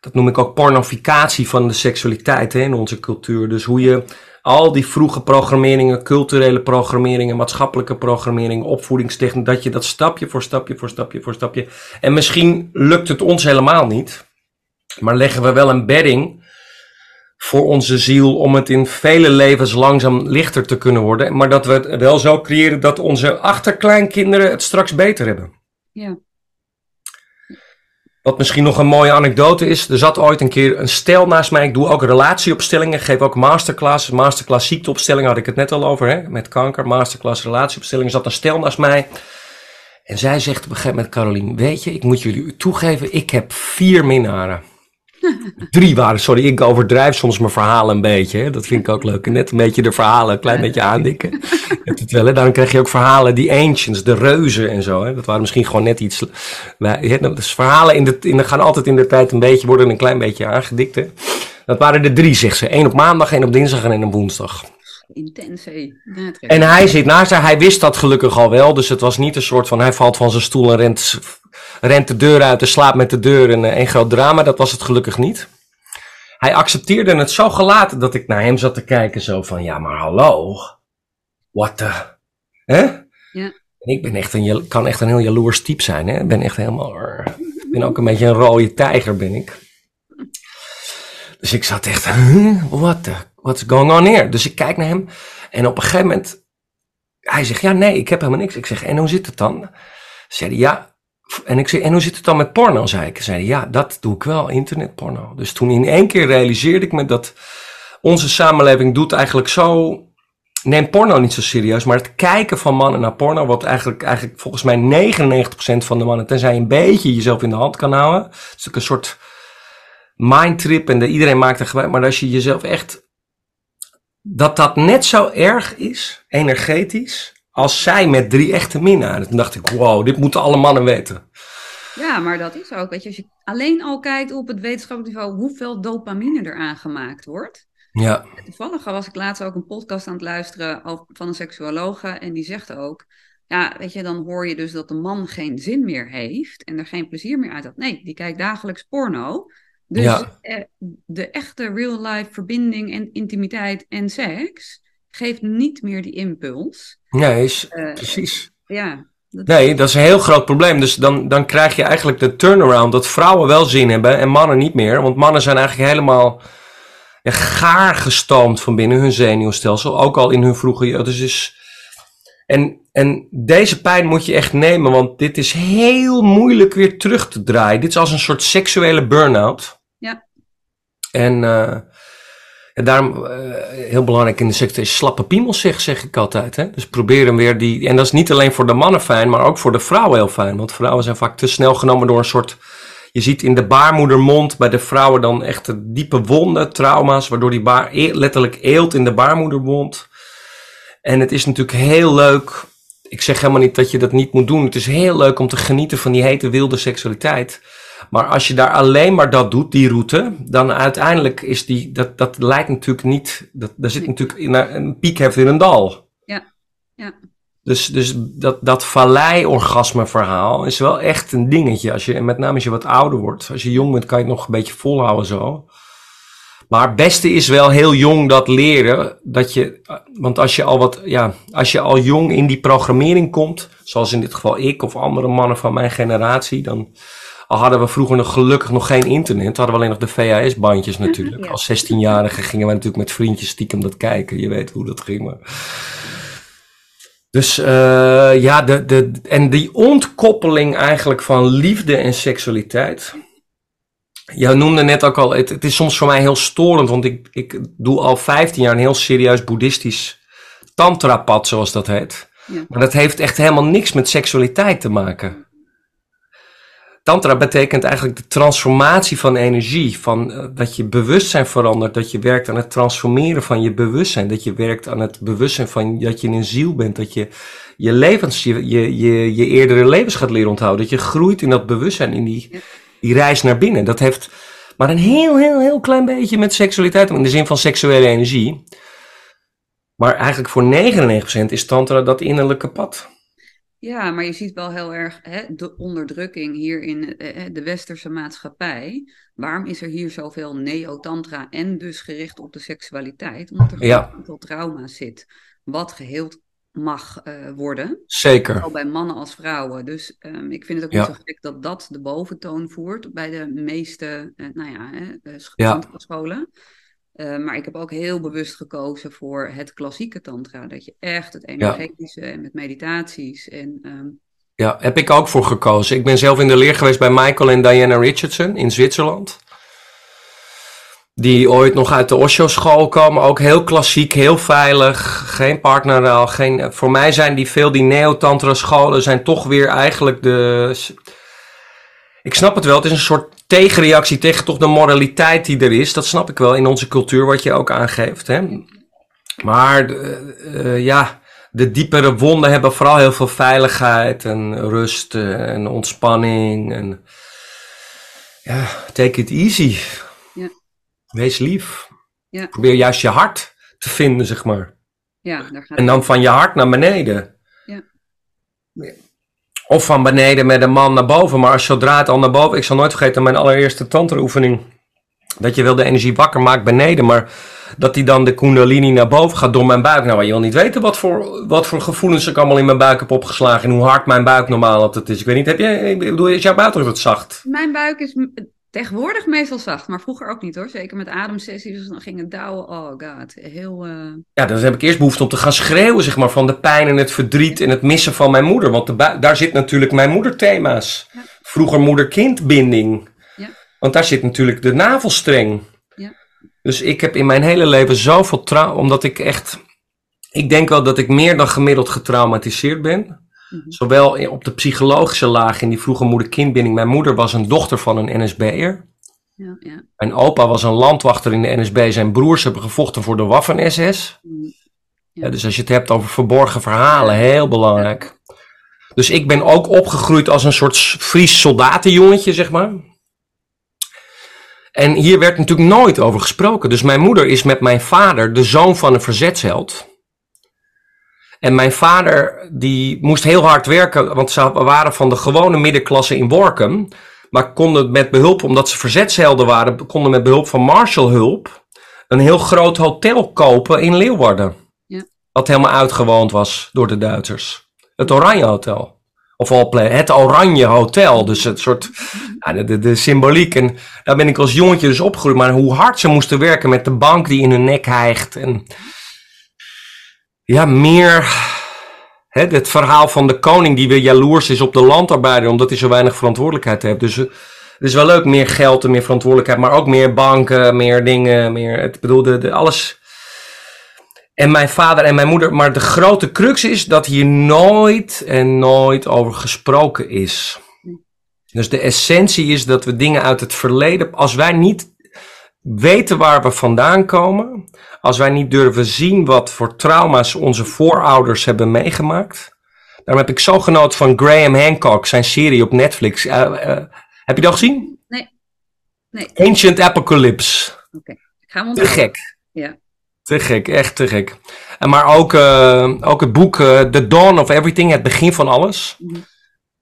dat noem ik ook pornificatie van de seksualiteit hè, in onze cultuur. Dus hoe je al die vroege programmeringen, culturele programmeringen, maatschappelijke programmeringen, opvoedingstechniek, dat je dat stapje voor stapje voor stapje voor stapje. En misschien lukt het ons helemaal niet, maar leggen we wel een bedding voor onze ziel om het in vele levens langzaam lichter te kunnen worden. Maar dat we het wel zo creëren dat onze achterkleinkinderen het straks beter hebben. Ja. Wat misschien nog een mooie anekdote is. Er zat ooit een keer een stel naast mij. Ik doe ook relatieopstellingen. Geef ook masterclasses. Masterclass ziekteopstellingen had ik het net al over. Hè? Met kanker. Masterclass relatieopstellingen. Er zat een stel naast mij. En zij zegt op een gegeven moment, Caroline, weet je, ik moet jullie toegeven, ik heb vier minnaren. Drie waren, sorry, ik overdrijf soms mijn verhalen een beetje. Hè? Dat vind ik ook leuk. Net een beetje de verhalen een klein beetje aandikken. het wel, krijg je ook verhalen, die ancients, de reuzen en zo. Hè? Dat waren misschien gewoon net iets... Dus verhalen in de, in de, gaan altijd in de tijd een beetje, worden een klein beetje aangedikt. Dat waren er drie, zegt ze. Eén op maandag, één op dinsdag en één op woensdag. Intens, En hij zit naast haar, hij wist dat gelukkig al wel. Dus het was niet een soort van, hij valt van zijn stoel en rent rent de deur uit en slaapt met de deur en een groot drama. Dat was het gelukkig niet. Hij accepteerde het zo gelaten dat ik naar hem zat te kijken zo van, ja maar hallo, what the, hè? Ja. En ik ben echt een, kan echt een heel jaloers type zijn, hè? Ik ben echt helemaal, ik ben ook een beetje een rode tijger ben ik. Dus ik zat echt, what the, what's going on here? Dus ik kijk naar hem en op een gegeven moment, hij zegt, ja nee, ik heb helemaal niks. Ik zeg, en hoe zit het dan? Zei ja, en ik zei, en hoe zit het dan met porno? zei ik. Zei ja, dat doe ik wel, internetporno. Dus toen in één keer realiseerde ik me dat onze samenleving doet eigenlijk zo. Neem porno niet zo serieus, maar het kijken van mannen naar porno, wat eigenlijk, eigenlijk volgens mij 99% van de mannen, tenzij je een beetje jezelf in de hand kan houden. Het is natuurlijk een soort mindtrip en de, iedereen maakt er gebruik, maar als je jezelf echt. Dat dat net zo erg is, energetisch, als zij met drie echte minnaren. Toen dacht ik, wow, dit moeten alle mannen weten. Ja, maar dat is ook, weet je, als je alleen al kijkt op het wetenschappelijk niveau hoeveel dopamine er aangemaakt wordt. Ja. Toevallig was ik laatst ook een podcast aan het luisteren van een seksuologe en die zegt ook, ja, weet je, dan hoor je dus dat de man geen zin meer heeft en er geen plezier meer uit had. Nee, die kijkt dagelijks porno. Dus ja. Eh, de echte real-life verbinding en intimiteit en seks geeft niet meer die impuls. Nee, is, uh, precies. Ja. Dat nee, dat is een heel groot probleem. Dus dan, dan krijg je eigenlijk de turnaround dat vrouwen wel zin hebben en mannen niet meer. Want mannen zijn eigenlijk helemaal ja, gaar gestoomd van binnen hun zenuwstelsel. Ook al in hun vroege jeugd. Dus is, en, en deze pijn moet je echt nemen, want dit is heel moeilijk weer terug te draaien. Dit is als een soort seksuele burn-out. Ja. En uh, en daarom, uh, heel belangrijk in de sector is slappe piemels, zeg, zeg ik altijd. Hè? Dus probeer hem weer die. En dat is niet alleen voor de mannen fijn, maar ook voor de vrouwen heel fijn. Want vrouwen zijn vaak te snel genomen door een soort. Je ziet in de baarmoedermond bij de vrouwen dan echt diepe wonden, trauma's, waardoor die baar letterlijk eelt in de baarmoedermond. En het is natuurlijk heel leuk. Ik zeg helemaal niet dat je dat niet moet doen. Het is heel leuk om te genieten van die hete wilde seksualiteit. Maar als je daar alleen maar dat doet, die route, dan uiteindelijk is die, dat, dat lijkt natuurlijk niet, dat, daar zit natuurlijk in een piek heeft in een dal. Ja, ja. Dus, dus dat, dat vallei-orgasme verhaal is wel echt een dingetje. Als je, en met name als je wat ouder wordt. Als je jong bent kan je het nog een beetje volhouden zo. Maar het beste is wel heel jong dat leren. Dat je, want als je al wat, ja, als je al jong in die programmering komt, zoals in dit geval ik of andere mannen van mijn generatie, dan, al hadden we vroeger nog gelukkig nog geen internet, hadden we alleen nog de VHS-bandjes natuurlijk. Als 16-jarige gingen we natuurlijk met vriendjes stiekem dat kijken. Je weet hoe dat ging. Maar... Dus uh, ja, de, de, en die ontkoppeling eigenlijk van liefde en seksualiteit. Je noemde net ook al, het, het, is soms voor mij heel storend, want ik, ik doe al 15 jaar een heel serieus boeddhistisch tantrapad, zoals dat heet. Ja. Maar dat heeft echt helemaal niks met seksualiteit te maken. Tantra betekent eigenlijk de transformatie van energie. Van, uh, dat je bewustzijn verandert. Dat je werkt aan het transformeren van je bewustzijn. Dat je werkt aan het bewustzijn van dat je een ziel bent. Dat je je levens, je, je, je, je eerdere levens gaat leren onthouden. Dat je groeit in dat bewustzijn, in die, die reis naar binnen. Dat heeft maar een heel, heel, heel klein beetje met seksualiteit. In de zin van seksuele energie. Maar eigenlijk voor 99% is Tantra dat innerlijke pad. Ja, maar je ziet wel heel erg hè, de onderdrukking hier in eh, eh, de westerse maatschappij. Waarom is er hier zoveel neo-tantra en dus gericht op de seksualiteit? Omdat er ja. veel trauma zit, wat geheeld mag uh, worden. Zeker. Zowel bij mannen als vrouwen. Dus um, ik vind het ook niet zo gek dat dat de boventoon voert bij de meeste uh, nou ja, uh, ja. scholen. Uh, maar ik heb ook heel bewust gekozen voor het klassieke tantra. Dat je echt het energetische en met meditaties en um, Ja, heb ik ook voor gekozen. Ik ben zelf in de leer geweest bij Michael en Diana Richardson in Zwitserland. Die ooit nog uit de Osho-school komen. Ook heel klassiek, heel veilig. Geen partnerruil. Geen, voor mij zijn die veel, die neo-tantra-scholen zijn toch weer eigenlijk de... Ik snap het wel, het is een soort tegenreactie tegen toch de moraliteit die er is. Dat snap ik wel in onze cultuur, wat je ook aangeeft. Hè? Maar uh, ja, de diepere wonden hebben vooral heel veel veiligheid en rust en ontspanning. En ja, take it easy. Ja. Wees lief. Ja. Probeer juist je hart te vinden, zeg maar. Ja, daar gaat en dan van je hart naar beneden. Ja. Of van beneden met een man naar boven. Maar als zodra het al naar boven... Ik zal nooit vergeten mijn allereerste tantra-oefening. Dat je wel de energie wakker maakt beneden. Maar dat die dan de kundalini naar boven gaat door mijn buik. Nou, je wil niet weten wat voor, wat voor gevoelens ik allemaal in mijn buik heb opgeslagen. En hoe hard mijn buik normaal altijd is. Ik weet niet, heb ik bedoel, is jouw buik het zacht? Mijn buik is tegenwoordig meestal zacht. Maar vroeger ook niet hoor. Zeker met ademsessies. Dus dan ging het douwen. Oh god. Heel... Uh... Ja, dan heb ik eerst behoefte om te gaan schreeuwen, zeg maar. Van de pijn en het verdriet en het missen van mijn moeder. Want de daar zit natuurlijk mijn moederthema's. Ja. Vroeger moeder-kindbinding. Ja. Want daar zit natuurlijk de navelstreng. Dus ik heb in mijn hele leven zoveel trauma, omdat ik echt, ik denk wel dat ik meer dan gemiddeld getraumatiseerd ben. Mhm. Zowel op de psychologische laag in die vroege moeder-kindbinding. Mijn moeder was een dochter van een NSB'er. Ja, ja. Mijn opa was een landwachter in de NSB. Zijn broers hebben gevochten voor de Waffen-SS. Mhm. Ja. dus als je het hebt over verborgen verhalen, heel belangrijk. Dus ik ben ook opgegroeid als een soort Fries soldatenjongetje, zeg maar. En hier werd natuurlijk nooit over gesproken. Dus mijn moeder is met mijn vader de zoon van een verzetsheld. En mijn vader die moest heel hard werken, want ze waren van de gewone middenklasse in Workum. Maar konden met behulp, omdat ze verzetshelden waren, konden met behulp van Marshallhulp een heel groot hotel kopen in Leeuwarden. Ja. Wat helemaal uitgewoond was door de Duitsers. Het Oranje Hotel. Of al het Oranje Hotel. Dus het soort, ja, de, de, de, symboliek. En daar ben ik als jongetje dus opgegroeid. Maar hoe hard ze moesten werken met de bank die in hun nek hijgt. En ja, meer hè, het verhaal van de koning die weer jaloers is op de landarbeider. Omdat hij zo weinig verantwoordelijkheid heeft. Dus eh, het is wel leuk, meer geld en meer verantwoordelijkheid. Maar ook meer banken, meer dingen. Meer, het bedoel, de, alles en mijn vader en mijn moeder. Maar de grote crux is dat hier nooit en nooit over gesproken is. Dus de essentie is dat we dingen uit het verleden, als wij niet weten waar we vandaan komen, als wij niet durven zien wat voor trauma's onze voorouders hebben meegemaakt. Daarom heb ik zo genoten van Graham Hancock, zijn serie op Netflix. Uh, uh, heb je dat gezien? Nee. nee. Ancient Apocalypse. Oké, okay. gaan we Te gek. Ja. Te gek, echt te gek. En maar ook, uh, ook het boek The Dawn of Everything, het begin van alles. Mm -hmm.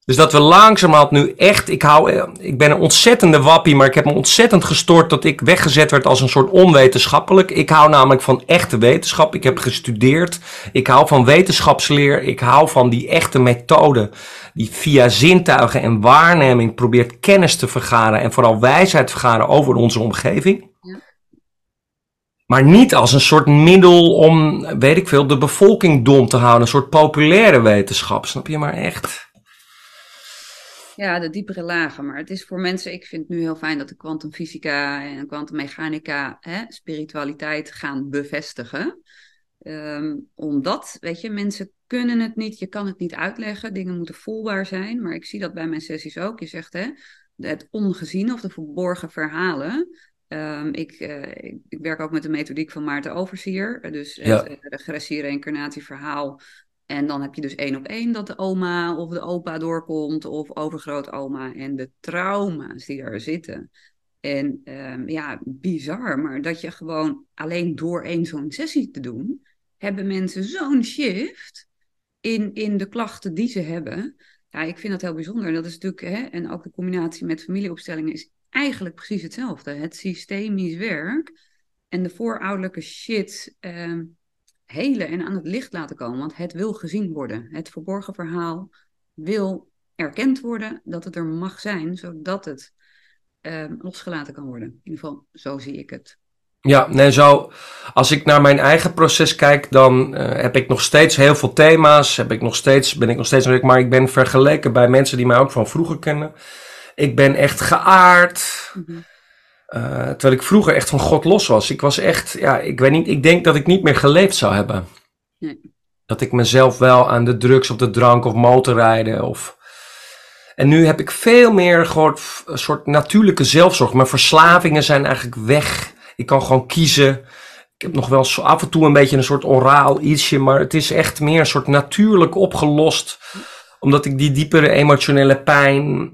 Dus dat we langzamerhand nu echt, ik, hou, eh, ik ben een ontzettende wappie, maar ik heb me ontzettend gestoord dat ik weggezet werd als een soort onwetenschappelijk. Ik hou namelijk van echte wetenschap. Ik heb gestudeerd. Ik hou van wetenschapsleer. Ik hou van die echte methode die via zintuigen en waarneming probeert kennis te vergaren en vooral wijsheid te vergaren over onze omgeving. Maar niet als een soort middel om, weet ik veel, de bevolking dom te houden. Een soort populaire wetenschap, snap je maar echt? Ja, de diepere lagen. Maar het is voor mensen, ik vind het nu heel fijn dat de kwantumfysica en kwantummechanica spiritualiteit gaan bevestigen. Um, omdat, weet je, mensen kunnen het niet, je kan het niet uitleggen. Dingen moeten voelbaar zijn. Maar ik zie dat bij mijn sessies ook. Je zegt, hè, het ongezien of de verborgen verhalen. Um, ik, uh, ik, ik, werk ook met de methodiek van Maarten Oversier. Dus het regressie-reïncarnatieverhaal. En dan heb je dus één op één dat de oma of de opa doorkomt, of overgrootoma. En de trauma's die er zitten. En um, ja, bizar, maar dat je gewoon alleen door één zo'n sessie te doen, hebben mensen zo'n shift in, in de klachten die ze hebben. Ja, ik vind dat heel bijzonder. Dat is natuurlijk, hè, en ook de combinatie met familieopstellingen is eigenlijk precies hetzelfde. Het systemisch werk en de voorouderlijke shit uh, helen en aan het licht laten komen. Want het wil gezien worden. Het verborgen verhaal wil erkend worden dat het er mag zijn, zodat het uh, losgelaten kan worden. In ieder geval, zo zie ik het. Ja, nee, zo. Als ik naar mijn eigen proces kijk, dan eh, heb ik nog steeds heel veel thema's. Heb ik nog steeds, ben ik nog steeds, maar ik ben vergeleken bij mensen die mij ook van vroeger kennen. Ik ben echt geaard. Mhm. Eh, terwijl ik vroeger echt van God los was. Ik was echt, ja, ik weet niet, ik denk dat ik niet meer geleefd zou hebben. Nee. Dat ik mezelf wel aan de drugs of de drank of motorrijden of... En nu heb ik veel meer gewoon een soort natuurlijke zelfzorg. Mijn verslavingen zijn eigenlijk weg. Ik kan gewoon kiezen. Ik heb nog wel af en toe een beetje een soort oraal ietsje, maar het is echt meer een soort natuurlijk opgelost. Omdat ik die diepere emotionele pijn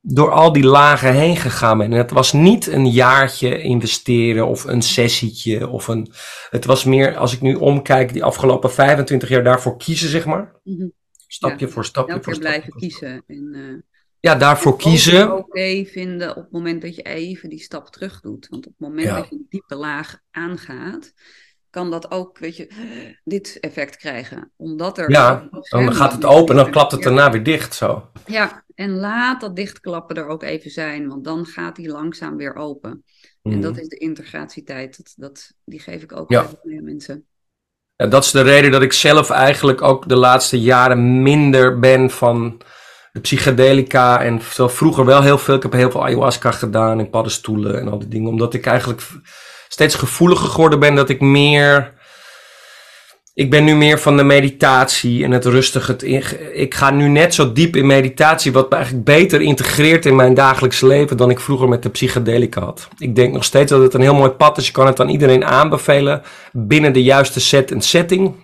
door al die lagen heen gegaan ben. En het was niet een jaartje investeren of een sessietje of een. Het was meer, als ik nu omkijk, die afgelopen 25 jaar daarvoor kiezen, zeg maar. Mhm. Stapje Ja, voor stapje Elke voor keer stapje. blijven kiezen. En, eh, Ja, daarvoor kiezen. Oké vinden op het moment dat je even die stap terug doet. Want op het moment Ja. dat je een diepe laag aangaat, kan dat ook, weet je, dit effect krijgen. Omdat er. Ja, Dan gaat het open en dan klapt het daarna weer dicht. Zo. Ja, en laat dat dichtklappen er ook even zijn, want dan gaat die langzaam weer open. En dat is de integratietijd. Dat, dat, die geef ik ook Ja. aan mensen. Ja, dat is de reden dat ik zelf eigenlijk ook de laatste jaren minder ben van de psychedelica. En zo vroeger wel heel veel. Ik heb heel veel ayahuasca gedaan en paddenstoelen en al die dingen. Omdat ik eigenlijk steeds gevoeliger geworden ben dat ik meer... Ik ben nu meer van de meditatie en het rustig. Het in- ik ga nu net zo diep in meditatie, wat me eigenlijk beter integreert in mijn dagelijks leven dan ik vroeger met de psychedelica had. Ik denk nog steeds dat het een heel mooi pad is. Je kan het aan iedereen aanbevelen binnen de juiste set en setting.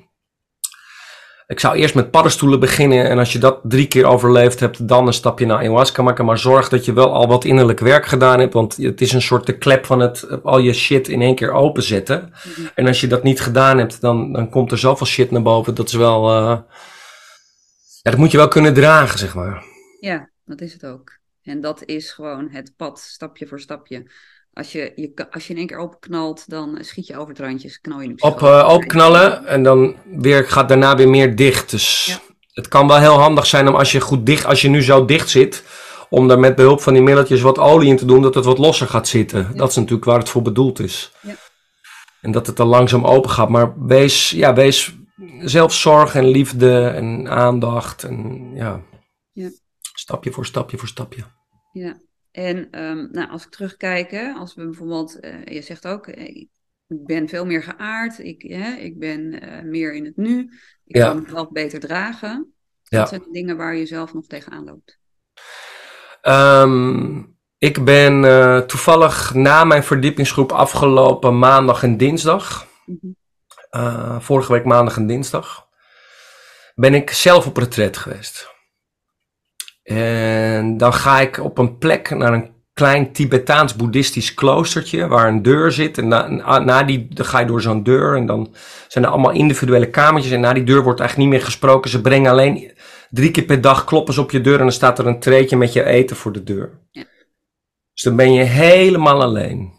Ik zou eerst met paddenstoelen beginnen en als je dat drie keer overleefd hebt, dan een stapje naar ayahuasca maken. Maar zorg dat je wel al wat innerlijk werk gedaan hebt, want het is een soort de klep van het al je shit in één keer openzetten. Mhm. En als je dat niet gedaan hebt, dan, dan komt er zoveel shit naar boven. Dat is wel, eh, ja, dat moet je wel kunnen dragen, zeg maar. Ja, dat is het ook. En dat is gewoon het pad, stapje voor stapje. Als je, je, als je in één keer openknalt, dan schiet je over het randje, knal je Op, psychose. eh, opknallen en dan weer, gaat daarna weer meer dicht. Dus Ja. het kan wel heel handig zijn om als je goed dicht, als je nu zo dicht zit, om daar met behulp van die middeltjes wat olie in te doen, dat het wat losser gaat zitten. Dat is natuurlijk waar het voor bedoeld is. Ja. En dat het dan langzaam open gaat. Maar wees, ja, wees zelfzorg en liefde en aandacht en ja. Ja. Stapje voor stapje voor stapje. Ja, en ehm, nou, als ik terugkijk, hè, als we bijvoorbeeld, eh, je zegt ook, eh, ik ben veel meer geaard, ik, hè, ik ben eh, meer in het nu, ik Ja. kan mezelf beter dragen. Ja. Dat zijn de dingen waar je zelf nog tegenaan loopt. Ehm, ik ben toevallig na mijn verdiepingsgroep afgelopen maandag en dinsdag, Mhm. vorige week maandag en dinsdag, ben ik zelf op retret geweest. En dan ga ik op een plek naar een klein Tibetaans-boeddhistisch kloostertje waar een deur zit. En na, die dan ga je door zo'n deur en dan zijn er allemaal individuele kamertjes. En na die deur wordt eigenlijk niet meer gesproken. Ze brengen alleen drie keer per dag kloppen ze op je deur en dan staat er een treetje met je eten voor de deur. Ja. Dus dan ben je helemaal alleen.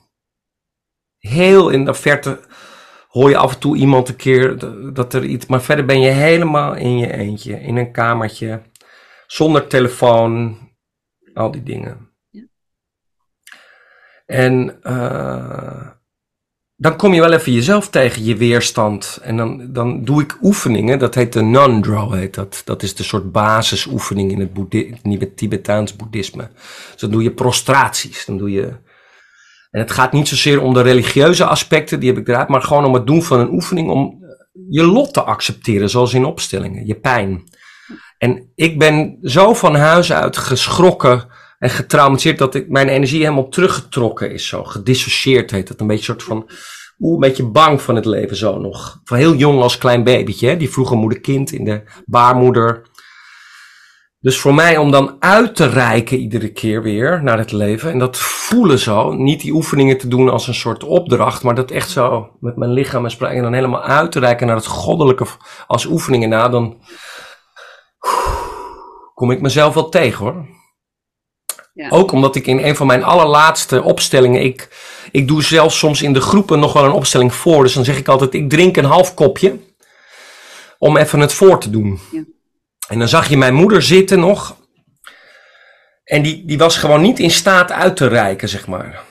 Heel in de verte hoor je af en toe iemand een keer dat er iets, maar verder ben je helemaal in je eentje, in een kamertje, zonder telefoon, al die dingen. Ja. En eh, dan kom je wel even jezelf tegen, je weerstand. En dan, dan doe ik oefeningen, dat heet de non-draw, heet dat. Dat is de soort basisoefening in het, boeddhi- het Tibetaans boeddhisme. Dus dan doe je prostraties, dan doe je... En het gaat niet zozeer om de religieuze aspecten, die heb ik eruit, maar gewoon om het doen van een oefening om je lot te accepteren, zoals in opstellingen, je pijn. En ik ben zo van huis uit geschrokken en getraumatiseerd dat ik, mijn energie helemaal teruggetrokken is, zo gedissocieerd heet dat. Een beetje soort van, oeh, een beetje bang van het leven zo nog. Van heel jong als klein babytje, hè? die vroege moeder-kind in de baarmoeder. Dus voor mij om dan uit te reiken iedere keer weer naar het leven. En dat voelen zo. Niet die oefeningen te doen als een soort opdracht. Maar dat echt zo met mijn lichaam en spreken. En dan helemaal uit te reiken naar het goddelijke als oefeningen na. Dan kom ik mezelf wel tegen hoor. Ja. Ook omdat ik in een van mijn allerlaatste opstellingen. Ik, ik doe zelfs soms in de groepen nog wel een opstelling voor. Dus dan zeg ik altijd: ik drink een half kopje. Om even het voor te doen. Ja. En dan zag je mijn moeder zitten nog. En die, die was gewoon niet in staat uit te reiken, zeg maar.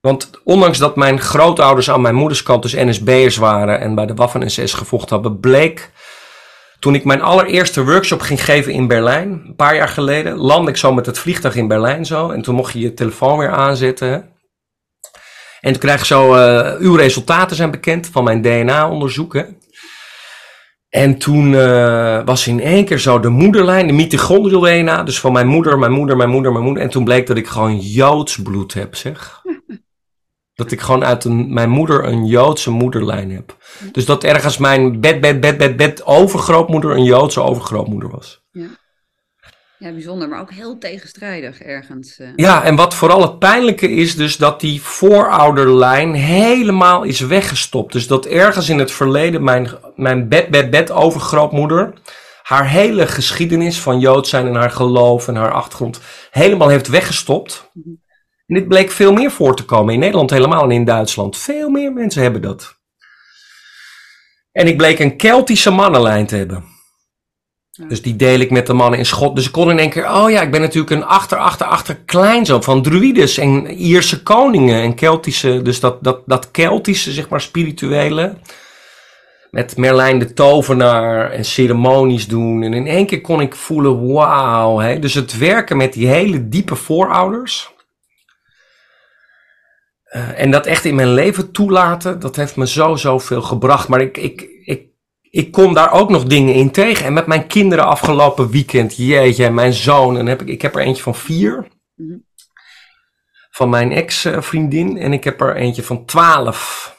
Want ondanks dat mijn grootouders aan mijn moeders kant dus NSB'ers waren en bij de Waffen-SS gevochten hebben, bleek toen ik mijn allereerste workshop ging geven in Berlijn, een paar jaar geleden, landde ik zo met het vliegtuig in Berlijn zo. En toen mocht je je telefoon weer aanzetten. En toen krijg je zo, eh, uw resultaten zijn bekend van mijn DNA-onderzoek. hè. En toen eh, was in één keer zo de moederlijn, de mitochondrial DNA, dus van mijn moeder, mijn moeder, mijn moeder, mijn moeder. En toen bleek dat ik gewoon Joods bloed heb, zeg. Dat ik gewoon uit een, mijn moeder een Joodse moederlijn heb. Dus dat ergens mijn bed, bed, bed, bed, bed overgrootmoeder een Joodse overgrootmoeder was. Ja, bijzonder, maar ook heel tegenstrijdig ergens. eh. Ja, en wat vooral het pijnlijke is dus dat die voorouderlijn helemaal is weggestopt. Dus dat ergens in het verleden mijn, mijn bed, bed, bed overgrootmoeder haar hele geschiedenis van Jood zijn en haar geloof en haar achtergrond helemaal heeft weggestopt. En dit bleek veel meer voor te komen. In Nederland helemaal en in Duitsland. Veel meer mensen hebben dat. En ik bleek een Keltische mannenlijn te hebben. Dus die deel ik met de mannen in Schot. Dus ik kon in één keer, oh ja, ik ben natuurlijk een achter, achter, achter kleinzoon van druides en Ierse koningen en Keltische. Dus dat, dat, dat Keltische, zeg maar, spirituele. Met Merlijn de tovenaar en ceremonies doen. En in één keer kon ik voelen, wauw. hè. Dus het werken met die hele diepe voorouders. Eh, en dat echt in mijn leven toelaten, dat heeft me zo, zoveel gebracht. Maar ik, ik, ik, ik kom daar ook nog dingen in tegen. En met mijn kinderen afgelopen weekend, jeetje, mijn zoon. En heb ik, ik heb er eentje van vier. Mhm. Van mijn ex-vriendin. En ik heb er eentje van twaalf.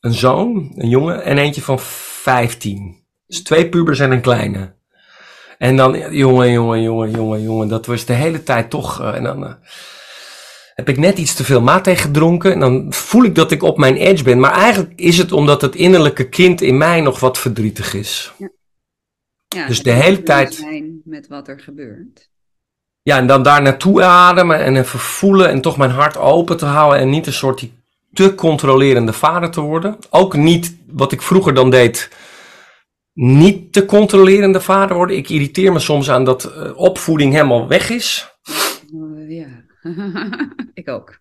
Een zoon, een jongen. En eentje van vijftien. Dus twee pubers en een kleine. En dan, jongen, jongen, jongen, jongen, jongen. Dat was de hele tijd toch. eh, en dan eh, heb ik net iets te veel mate gedronken. En dan voel ik dat ik op mijn edge ben. Maar eigenlijk is het omdat het innerlijke kind in mij nog wat verdrietig is. Ja, Dus het de hele tijd- zijn met wat er gebeurt. Ja, en dan daar naartoe ademen en even voelen en toch mijn hart open te houden en niet een soort die te controlerende vader te worden. Ook niet wat ik vroeger dan deed, niet te controlerende vader worden. Ik irriteer me soms aan dat eh, opvoeding helemaal weg is. *laughs* Ik ook.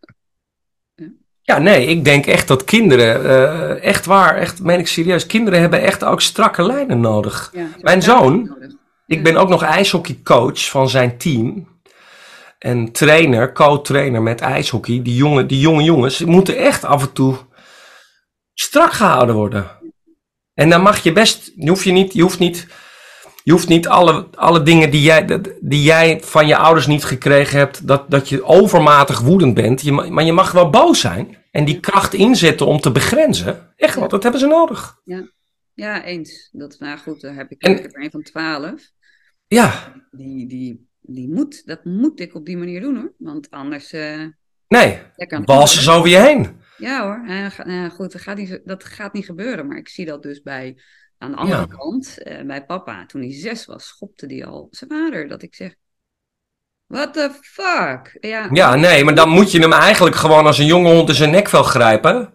Ja, nee, ik denk echt dat kinderen, eh, echt waar, echt, meen ik serieus, kinderen hebben echt ook strakke lijnen nodig. Ja, Mijn zoon- nodig. Ik ben ook nog ijshockeycoach van zijn team. En trainer, co-trainer met ijshockey. Die jonge, die jonge jongens die moeten echt af en toe strak gehouden worden. En dan mag je best, je hoeft je niet, je hoeft niet, je hoeft niet alle, alle dingen die jij, die jij van je ouders niet gekregen hebt, dat, dat je overmatig woedend bent. Je, ma- maar je mag wel boos zijn en die kracht inzetten om te begrenzen. Echt wel, dat hebben ze nodig. Ja, eens. Dat, nou goed, daar heb ik, En- ik heb er een van twaalf. Ja, Die, die, die moet, dat moet ik op die manier doen hoor. Want anders eh nee, walsen ze over je heen. Ja hoor, eh, goed, dat gaat, niet, dat gaat niet gebeuren. Maar ik zie dat dus bij, aan de andere Ja. kant, eh, bij papa. Toen hij zes was, schopte hij al zijn vader. Dat ik zeg, what the fuck? Ja, Ja, nee, maar dan moet je hem eigenlijk gewoon als een jonge hond in zijn nekvel grijpen.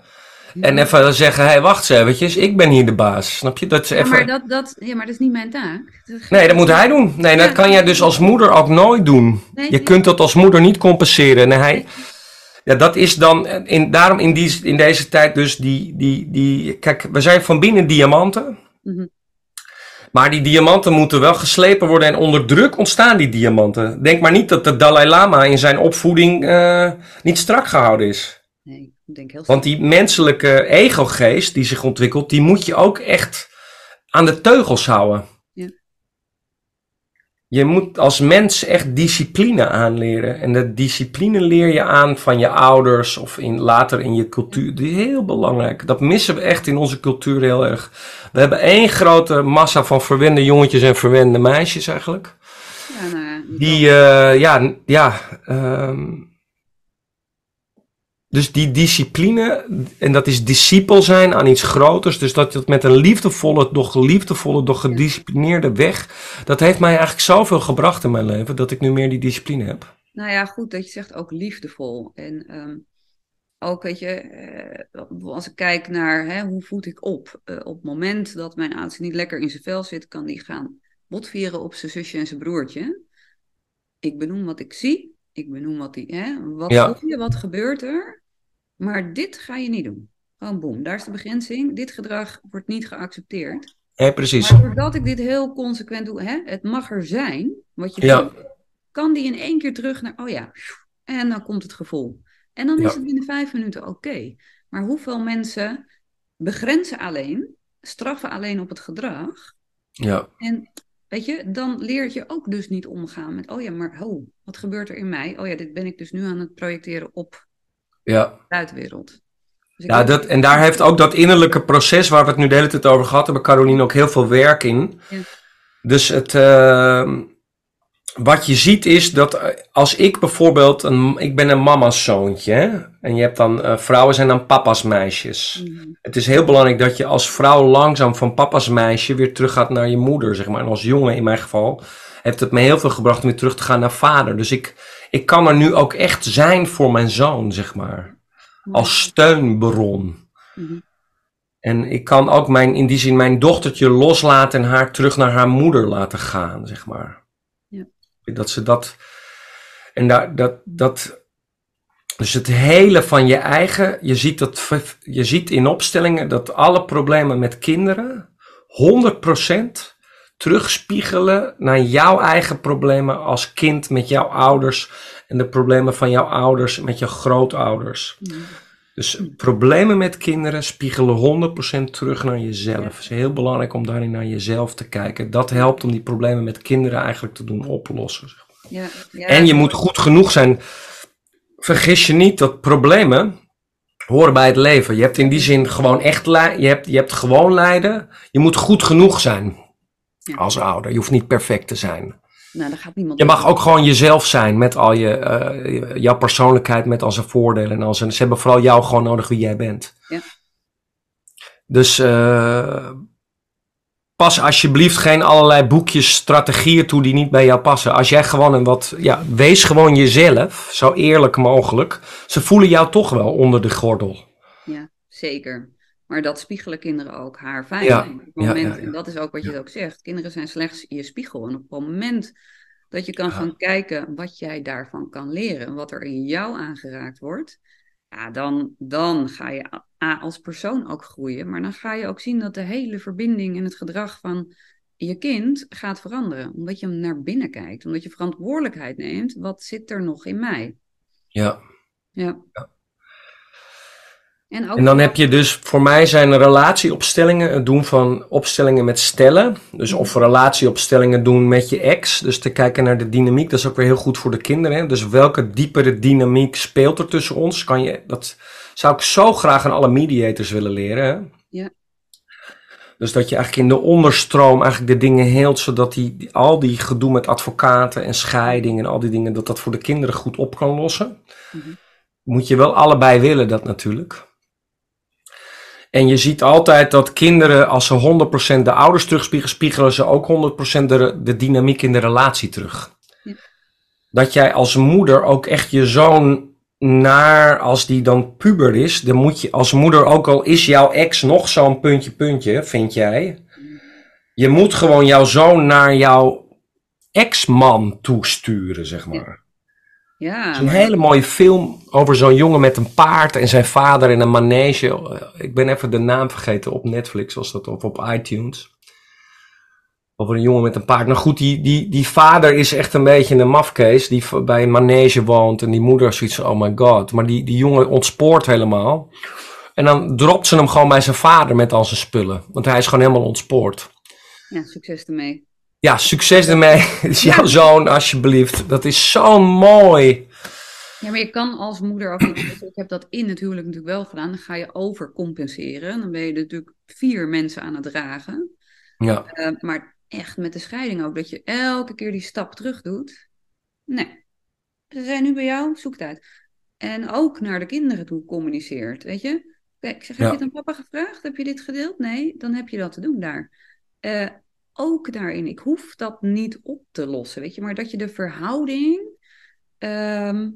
En even zeggen, hé, hey, wacht eens eventjes, ik ben hier de baas. Snap je? Dat is Ja, even... maar dat, dat, ja, maar dat is niet mijn taak. Dat Nee, dat moet hij doen. Nee, dat Ja. kan jij dus als moeder ook nooit doen. Nee, Je kunt dat als moeder niet compenseren. En hij... Ja, dat is dan... In, daarom in, die, in deze tijd dus die, die, die... Kijk, we zijn van binnen diamanten. Mhm. Maar die diamanten moeten wel geslepen worden en onder druk ontstaan die diamanten. Denk maar niet dat de Dalai Lama in zijn opvoeding eh, niet strak gehouden is. Nee, ik denk heel Want die menselijke egogeest die zich ontwikkelt, die moet je ook echt aan de teugels houden. Je moet als mens echt discipline aanleren. En dat discipline leer je aan van je ouders of in, later in je cultuur. Die is heel belangrijk. Dat missen we echt in onze cultuur heel erg. We hebben één grote massa van verwende jongetjes en verwende meisjes eigenlijk. Ja, nou, ja, Die, eh, ja, ja. ehm, dus die discipline, en dat is discipel zijn aan iets groters. Dus dat je het met een liefdevolle, doch liefdevolle, doch gedisciplineerde weg. Dat heeft mij eigenlijk zoveel gebracht in mijn leven, dat ik nu meer die discipline heb. Nou ja, goed dat je zegt ook liefdevol. En ehm, ook, weet je, eh, als ik kijk naar hè, hoe voed ik op. Eh, op het moment dat mijn oudste niet lekker in zijn vel zit, kan die gaan botvieren op zijn zusje en zijn broertje. Ik benoem wat ik zie. Ik benoem wat die, hè, wat Ja. voel je, wat gebeurt er? Maar dit ga je niet doen. Gewoon boem, daar is de begrenzing. Dit gedrag wordt niet geaccepteerd. Ja, precies. Maar doordat ik dit heel consequent doe, hè, het mag er zijn, wat je Ja. kan die in één keer terug naar, oh ja, en dan komt het gevoel. En dan is het binnen vijf minuten oké. Maar hoeveel mensen begrenzen alleen, straffen alleen op het gedrag. Ja, En weet je, dan leer je ook dus niet omgaan met, oh ja, maar oh, wat gebeurt er in mij? Oh ja, dit ben ik dus nu aan het projecteren op ja. buitenwereld. Dus Ja, dat, en daar heeft ook dat innerlijke proces waar we het nu de hele tijd over gehad hebben, Caroline, ook heel veel werk in. Ja. Dus het, ehm, wat je ziet is dat eh, als ik bijvoorbeeld, een, ik ben een mama's zoontje, hè, en je hebt dan, eh, vrouwen zijn dan papa's meisjes. Mhm. Het is heel belangrijk dat je als vrouw langzaam van papa's meisje weer terug gaat naar je moeder, zeg maar. En als jongen in mijn geval heeft het me heel veel gebracht om weer terug te gaan naar vader. Dus ik, ik kan er nu ook echt zijn voor mijn zoon, zeg maar. Als steunbron. Mhm. En ik kan ook mijn, in die zin mijn dochtertje loslaten en haar terug naar haar moeder laten gaan, zeg maar. Ja. Dat ze dat. En daar, dat, dat. Dus het hele van je eigen. Je ziet, dat, je ziet in opstellingen dat alle problemen met kinderen 100% terugspiegelen naar jouw eigen problemen als kind met jouw ouders. En de problemen van jouw ouders met je grootouders. Mhm. Dus problemen met kinderen spiegelen 100% terug naar jezelf. Het is heel belangrijk om daarin naar jezelf te kijken. Dat helpt om die problemen met kinderen eigenlijk te doen oplossen. zeg maar. Ja, ja, En je moet goed genoeg zijn. Vergis je niet dat problemen horen bij het leven. Je hebt in die zin gewoon echt lijden. Je hebt, je hebt gewoon lijden. Je moet goed genoeg zijn Ja. als ouder. Je hoeft niet perfect te zijn. Nou, gaat niemand Je mag ook gewoon jezelf zijn met al je, eh, jouw persoonlijkheid, met al zijn voordelen en al zijn. Ze hebben vooral jou gewoon nodig wie jij bent. Ja. Dus eh, pas alsjeblieft geen allerlei boekjes, strategieën toe die niet bij jou passen. Als jij gewoon een wat, ja, wees gewoon jezelf, zo eerlijk mogelijk. Ze voelen jou toch wel onder de gordel. Ja, zeker. Maar dat spiegelen kinderen ook haar het ja, moment, ja, ja. En dat is ook wat je ook zegt. Kinderen zijn slechts je spiegel. En op het moment dat je kan gaan kijken wat jij daarvan kan leren. En wat er in jou aangeraakt wordt. Ja, dan, dan ga je A, als persoon ook groeien. Maar dan ga je ook zien dat de hele verbinding en het gedrag van je kind gaat veranderen. Omdat je hem naar binnen kijkt. Omdat je verantwoordelijkheid neemt. Wat zit er nog in mij? Ja. Ja. En, ook En dan heb je dus, voor mij zijn relatieopstellingen het doen van opstellingen met stellen. Dus of relatieopstellingen doen met je ex. Dus te kijken naar de dynamiek, dat is ook weer heel goed voor de kinderen. Hè? Dus welke diepere dynamiek speelt er tussen ons? Kan je, dat zou ik zo graag aan alle mediators willen leren. Hè? Ja. Dus dat je eigenlijk in de onderstroom eigenlijk de dingen heelt, zodat die, die- al die gedoe met advocaten en scheiding en al die dingen, dat dat voor de kinderen goed op kan lossen. Mhm. Moet je wel allebei willen, dat natuurlijk. En je ziet altijd dat kinderen, als ze 100% de ouders terugspiegelen, spiegelen ze ook 100% de, de dynamiek in de relatie terug. Ja. Dat jij als moeder ook echt je zoon naar, als die dan puber is, dan moet je als moeder, ook al is jouw ex nog zo'n puntje puntje, vind jij, je moet gewoon jouw zoon naar jouw ex-man toesturen, zeg maar. Ja, Het is een maar- hele mooie film over zo'n jongen met een paard en zijn vader in een manege. Ik ben even de naam vergeten op Netflix was dat of op iTunes. Over een jongen met een paard. Nou goed, die, die, die vader is echt een beetje een mafkees die bij een manege woont. En die moeder zoiets van, oh my god. Maar die, die jongen ontspoort helemaal. En dan dropt ze hem gewoon bij zijn vader met al zijn spullen. Want hij is gewoon helemaal ontspoord. ja, succes ermee. Ja, succes ermee. Is *laughs* jouw Ja. zoon, alsjeblieft. Dat is zo mooi. Ja, maar je kan als moeder ook niet. Ik heb dat in het huwelijk natuurlijk wel gedaan. Dan ga je overcompenseren. Dan ben je natuurlijk vier mensen aan het dragen. Ja, Eh, maar echt met de scheiding ook. Dat je elke keer die stap terug doet. Nee. Ze zijn nu bij jou, zoek het uit. En ook naar de kinderen toe communiceert. Weet je? Kijk, ik zeg, heb Ja. je het aan papa gevraagd? Heb je dit gedeeld? Nee, dan heb je dat te doen daar. Eh, ook daarin, ik hoef dat niet op te lossen, weet je. Maar dat je de verhouding ehm,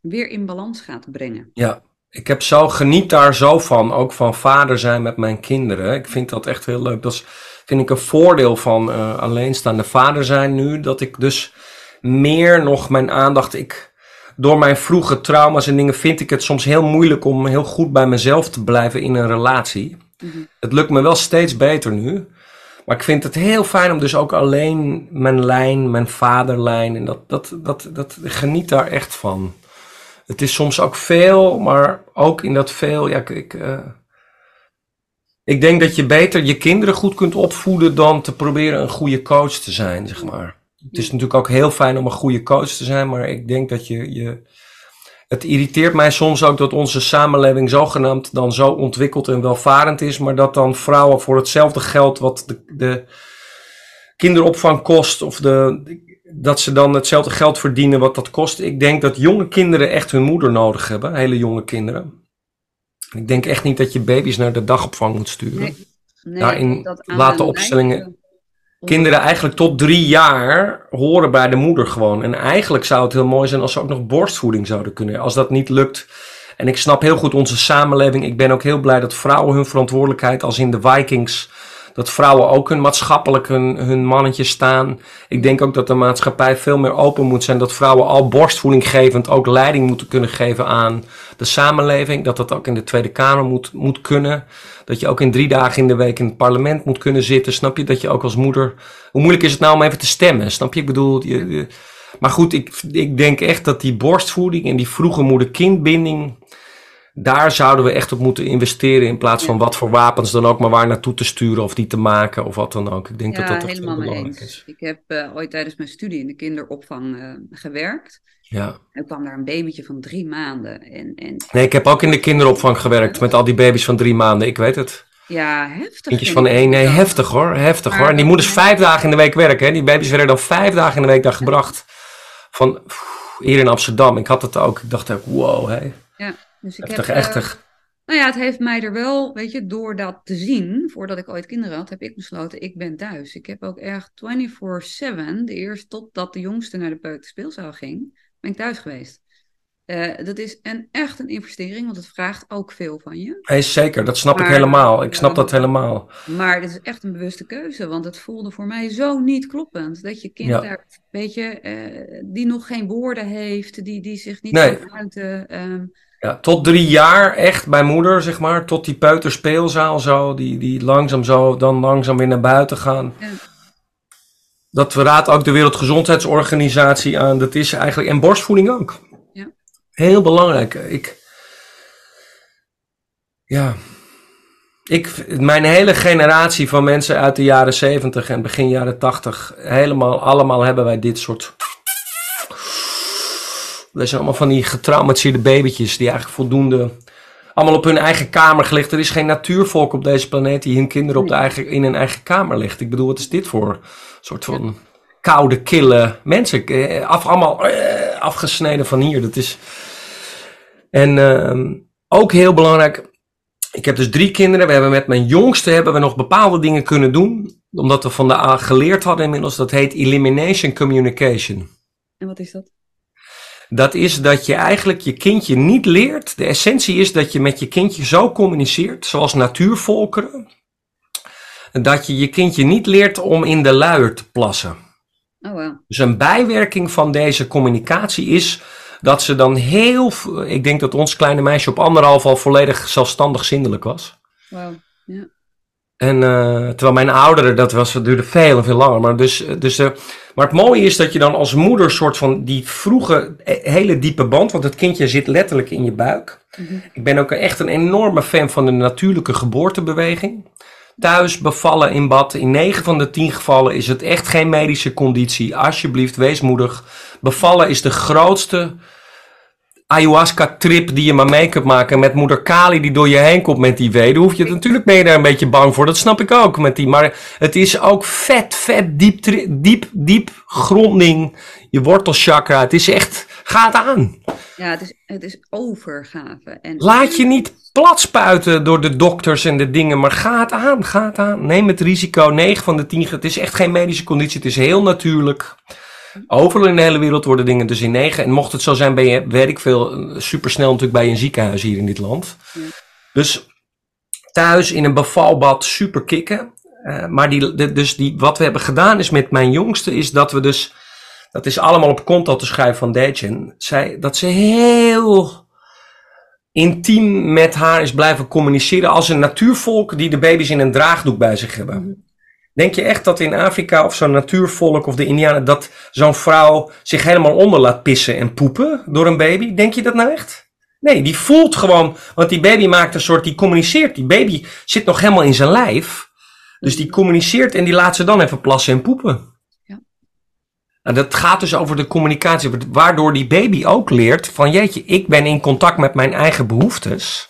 weer in balans gaat brengen. Ja, ik heb zo, geniet daar zo van, ook van vader zijn met mijn kinderen. Ik vind dat echt heel leuk. Dat is, vind ik een voordeel van eh, alleenstaande vader zijn nu, dat ik dus meer nog mijn aandacht, ik door mijn vroege trauma's en dingen vind ik het soms heel moeilijk om heel goed bij mezelf te blijven in een relatie. Mhm. Het lukt me wel steeds beter nu. Maar ik vind het heel fijn om dus ook alleen mijn lijn, mijn vaderlijn. En dat, dat, dat, dat geniet daar echt van. Het is soms ook veel, maar ook in dat veel. Ja, ik, ik, eh, ik denk dat je beter je kinderen goed kunt opvoeden dan te proberen een goede coach te zijn, zeg maar. Het is natuurlijk ook heel fijn om een goede coach te zijn, maar ik denk dat je, je het irriteert mij soms ook dat onze samenleving zogenaamd dan zo ontwikkeld en welvarend is, maar dat dan vrouwen voor hetzelfde geld wat de, de kinderopvang kost, of de, dat ze dan hetzelfde geld verdienen wat dat kost. Ik denk dat jonge kinderen echt hun moeder nodig hebben, hele jonge kinderen. Ik denk echt niet dat je baby's naar de dagopvang moet sturen. Nee, nee, Daarin laten opstellingen- Kinderen eigenlijk tot drie jaar horen bij de moeder gewoon. En eigenlijk zou het heel mooi zijn als ze ook nog borstvoeding zouden kunnen. Als dat niet lukt. En ik snap heel goed onze samenleving. Ik ben ook heel blij dat vrouwen hun verantwoordelijkheid, als in de Vikings, dat vrouwen ook hun maatschappelijk hun, hun mannetje staan. Ik denk ook dat de maatschappij veel meer open moet zijn. Dat vrouwen al borstvoeding gevend ook leiding moeten kunnen geven aan de samenleving. Dat dat ook in de Tweede Kamer moet, moet kunnen. Dat je ook in drie dagen in de week in het parlement moet kunnen zitten. Snap je? Dat je ook als moeder. Hoe moeilijk is het nou om even te stemmen? Snap je? Ik bedoel. Je- maar goed, ik, ik denk echt dat die borstvoeding en die vroege moeder-kindbinding. Daar zouden we echt op moeten investeren. In plaats van wat voor wapens dan ook maar waar naartoe te sturen of die te maken of wat dan ook. Ik denk Ja, dat dat helemaal heel belangrijk eens. is. Ik heb eh, ooit tijdens mijn studie in de kinderopvang eh, gewerkt. Ja. En kwam daar een babytje van drie maanden. En, en Nee, ik heb ook in de kinderopvang gewerkt met al die baby's van drie maanden. Ik weet het. ja, heftig. Kindjes van één. Nee, heftig hoor. Heftig Maar hoor. En die moeders vijf dagen in de week werken. Hè. Die baby's werden dan vijf dagen in de week daar gebracht. Van pff, hier in Amsterdam. Ik had het ook. Ik dacht ook, wow, hé. Dus ik Heftig, heb, eh, echtig. Nou ja, het heeft mij er wel, weet je, door dat te zien, voordat ik ooit kinderen had, heb ik besloten, ik ben thuis. Ik heb ook echt 24-7, de eerste totdat de jongste naar de peuterspeelzaal ging, ben ik thuis geweest. Eh, dat is een, echt een investering, want het vraagt ook veel van je. Hey, zeker, dat snap ik helemaal. Ik snap Ja. dat helemaal. Maar het is echt een bewuste keuze, want het voelde voor mij zo niet kloppend. Dat je kind Ja. daar, weet je, eh, die nog geen woorden heeft, die, die zich niet Nee. kan uiten. ehm, Ja, tot drie jaar echt bij moeder, zeg maar. Tot die peuterspeelzaal zo. Die, die langzaam zo, dan langzaam weer naar buiten gaan. Ja. Dat raadt ook de Wereldgezondheidsorganisatie aan. Dat is eigenlijk, en borstvoeding ook. Ja. Heel belangrijk. Ik, ja. Ik, mijn hele generatie van mensen uit de jaren 70 en begin jaren 80, helemaal, allemaal hebben wij dit soort. Dat zijn allemaal van die getraumatiseerde babytjes die eigenlijk voldoende. Allemaal op hun eigen kamer gelegd. Er is geen natuurvolk op deze planeet die hun kinderen op de eigen, in hun eigen kamer legt. Ik bedoel, wat is dit voor soort van koude, kille mensen? Eh, Af, allemaal eh, afgesneden van hier. Dat is. En ehm, ook heel belangrijk. Ik heb dus drie kinderen. We hebben met mijn jongste hebben we nog bepaalde dingen kunnen doen. Omdat we van de A geleerd hadden inmiddels. Dat heet elimination communication. en wat is dat? Dat is dat je eigenlijk je kindje niet leert. De essentie is dat je met je kindje zo communiceert, zoals natuurvolkeren. Dat je je kindje niet leert om in de luier te plassen. Oh, wow. Dus een bijwerking van deze communicatie is dat ze dan heel. Ik denk dat ons kleine meisje op anderhalf al volledig zelfstandig zindelijk was. Wow. En eh, terwijl mijn ouderen, dat was, dat duurde veel en veel langer. Maar, dus, dus, eh, maar het mooie is dat je dan als moeder soort van die vroege, eh, hele diepe band, want het kindje zit letterlijk in je buik. Mhm. Ik ben ook echt een enorme fan van de natuurlijke geboortebeweging. Thuis bevallen in bad. In 9 van de 10 gevallen is het echt geen medische conditie. Alsjeblieft, wees moedig. Bevallen is de grootste ayahuasca-trip die je maar mee kunt maken. Met moeder Kali die door je heen komt met die wee. Dan hoef je, natuurlijk ben je daar een beetje bang voor. Dat snap ik ook. Met die, maar het is ook vet, vet diep, diep, diep gronding. Je wortelchakra. Het is echt, ga het aan. Ja, het is, het is overgave. En Laat je niet plat spuiten door de dokters en de dingen, maar ga het aan, ga het aan. Neem het risico, 9 van de 10, het is echt geen medische conditie, het is heel natuurlijk. Overal in de hele wereld worden dingen dus in 9. En mocht het zo zijn, ben je, weet ik veel, supersnel natuurlijk bij een ziekenhuis hier in dit land. Dus thuis in een bevalbad, super kicken. Eh, maar die, dus die, wat we hebben gedaan is met mijn jongste, is dat we dus dat is allemaal op konto te schrijven van Dejen, zei dat ze heel intiem met haar is blijven communiceren als een natuurvolk die de baby's in een draagdoek bij zich hebben. Denk je echt dat in Afrika of zo'n natuurvolk of de Indianen dat zo'n vrouw zich helemaal onder laat pissen en poepen door een baby? Denk je dat nou echt? Nee, die voelt gewoon, want die baby maakt een soort, die communiceert. Die baby zit nog helemaal in zijn lijf. Dus die communiceert en die laat ze dan even plassen en poepen. Ja. En dat gaat dus over de communicatie, waardoor die baby ook leert van jeetje, ik ben in contact met mijn eigen behoeftes.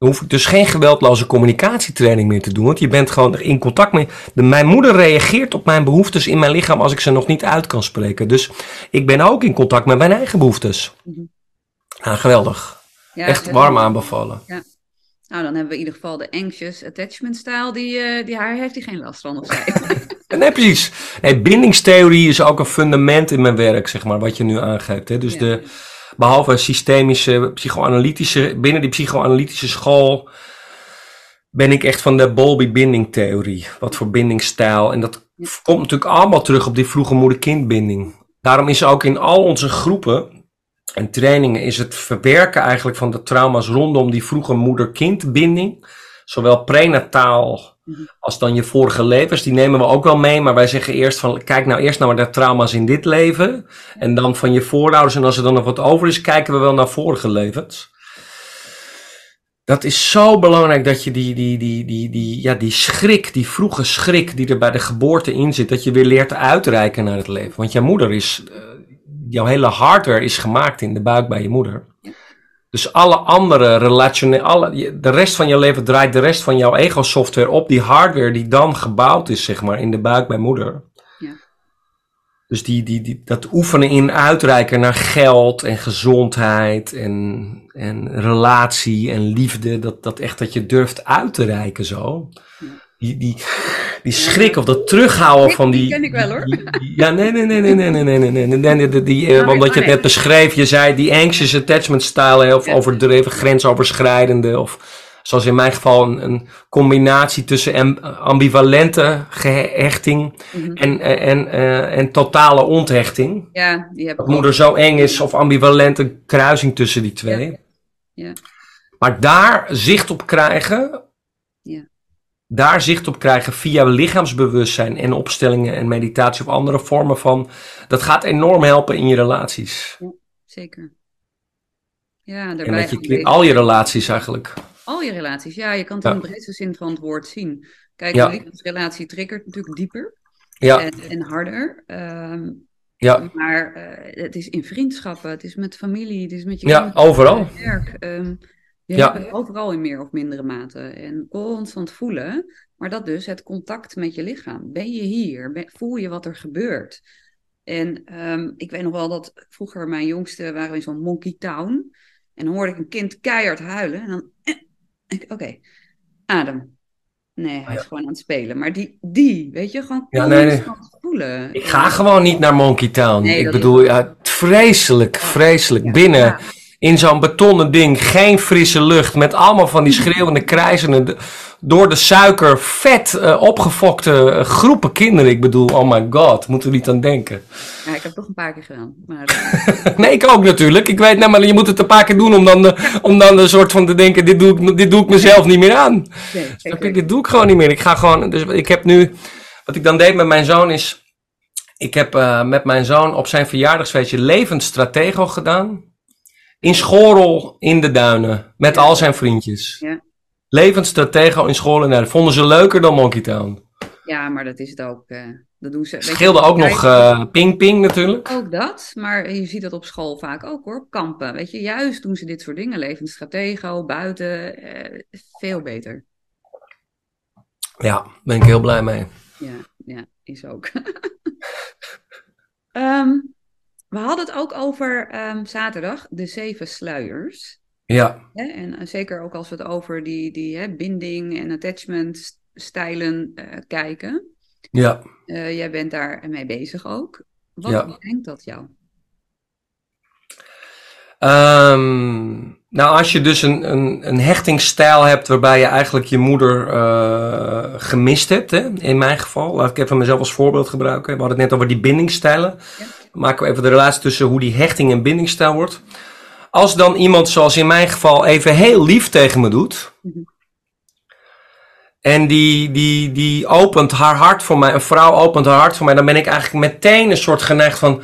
Ja. Dan hoef ik dus geen geweldloze communicatietraining meer te doen, want je bent gewoon in contact met. De, mijn moeder reageert op mijn behoeftes in mijn lichaam als ik ze nog niet uit kan spreken. Dus ik ben ook in contact met mijn eigen behoeftes. Ja, geweldig. Ja, Echt warm aanbevolen. Nou, dan hebben we in ieder geval de anxious attachment style. Die, eh, die haar heeft hij geen last van, of zij. *laughs* Nee, precies. Nee, bindingstheorie is ook een fundament in mijn werk, zeg maar, wat je nu aangeeft. Hè? Dus Ja. de, behalve systemische, psychoanalytische, binnen die psychoanalytische school ben ik echt van de Bowlby-bindingtheorie. Wat voor bindingsstijl. En dat komt natuurlijk allemaal terug op die vroege moeder-kindbinding. Daarom is ook in al onze groepen en trainingen is het verwerken eigenlijk van de trauma's rondom die vroege moeder-kindbinding. Zowel prenataal. Als dan je vorige levens, die nemen we ook wel mee. Maar wij zeggen eerst van, kijk nou eerst naar de trauma's in dit leven. En dan van je voorouders. En als er dan nog wat over is, kijken we wel naar vorige levens. Dat is zo belangrijk dat je die, die, die, die, die, ja, die schrik, die vroege schrik die er bij de geboorte in zit, dat je weer leert uitreiken naar het leven. Want jouw moeder is, eh, jouw hele hardware is gemaakt in de buik bij je moeder. Dus alle andere relationele, alle, de rest van je leven draait de rest van jouw ego-software op die hardware die dan gebouwd is, zeg maar, in de buik bij moeder. Ja. Dus die, die, die, dat oefenen in uitreiken naar geld en gezondheid en, en relatie en liefde, dat, dat echt dat je durft uit te reiken zo. Ja. Die, die, die schrik of dat terughouden van die die... ken ik wel, hoor. ja, nee, nee, nee, nee, nee, nee, nee, nee, nee, nee, nee, nee, die, eh, omdat je het net nee. beschreef, je zei die anxious attachment style, of Ja. overdreven grensoverschrijdende, of zoals in mijn geval een, een combinatie tussen am- ambivalente gehechting Mhm. en, en, eh, en totale onthechting. Ja, die heb Dat ik ook. moeder zo eng is of ambivalente kruising tussen die twee. Ja. Maar daar zicht op krijgen, Ja. Daar zicht op krijgen via lichaamsbewustzijn en opstellingen en meditatie of andere vormen van, dat gaat enorm helpen in je relaties. Zeker. Ja, En daarbij dat je, al je relaties eigenlijk. Al je relaties, ja, je kan het Ja. in de breedste zin van het woord zien. Kijk, Ja. een liefdesrelatie triggert natuurlijk dieper Ja, en, en harder. Ehm, ja, maar eh, het is in vriendschappen, het is met familie, het is met je ja, overal. werk. Ehm, je Ja. hebt het overal in meer of mindere mate. En constant voelen, maar dat dus het contact met je lichaam. Ben je hier? Ben- voel je wat er gebeurt? En ehm, ik weet nog wel dat vroeger mijn jongste waren we in zo'n monkey town. En dan hoorde ik een kind keihard huilen. En dan, eh, oké, adem. Nee, hij is gewoon aan het spelen. Maar die, die weet je, gewoon Ja, nee, nee. constant voelen. Ik ga gewoon niet naar Monkey Town. Nee, ik bedoel, ja, vreselijk, vreselijk. Binnen. In zo'n betonnen ding, geen frisse lucht, met allemaal van die schreeuwende, krijzende, door de suiker vet eh, opgefokte eh, groepen kinderen. Ik bedoel, oh my god, moeten we niet aan denken. Ja, ik heb toch een paar keer gedaan. Maar, *laughs* eh, Nee, ik ook natuurlijk. Ik weet, nou, maar je moet het een paar keer doen om dan, de, om dan een soort van te denken, dit doe, ik, dit doe ik mezelf niet meer aan. nee? Dit doe ik gewoon niet meer. Ik ga gewoon. Dus ik heb nu. Wat ik dan deed met mijn zoon is. Ik heb met mijn zoon op zijn verjaardagsfeestje levend stratego gedaan. In Schorel in de duinen. Met Ja. al zijn vriendjes. Ja. Levend stratego in Schorel in de duinen. Vonden ze leuker dan Monkey Town. Ja, maar dat is het ook. eh, dat doen ze. Scheelde ook nog eh, Ping Ping natuurlijk. Ook dat, maar je ziet dat op school vaak ook hoor. op Kampen, weet je, juist doen ze dit soort dingen. Levend stratego, buiten, eh, veel beter. Ja, ben ik heel blij mee. Ja, ja, is ook. *laughs* Ehm, we hadden het ook over ehm, zaterdag, de zeven sluiers. Ja, Hè? En eh, zeker ook als we het over die, die hè, binding en attachment stijlen eh, kijken. ja. Eh, jij bent daar mee bezig ook. Wat Ja. brengt dat jou? Ehm, nou, als je dus een, een, een hechtingsstijl hebt waarbij je eigenlijk je moeder uh, gemist hebt, hè? in mijn geval. Laat ik even mezelf als voorbeeld gebruiken. We hadden het net over die bindingsstijlen. Ja. Maken we even de relatie tussen hoe die hechting en bindingsstijl wordt. Als dan iemand, zoals in mijn geval, even heel lief tegen me doet. Mm en die, die, die opent haar hart voor mij. Een vrouw opent haar hart voor mij. Dan ben ik eigenlijk meteen een soort geneigd van.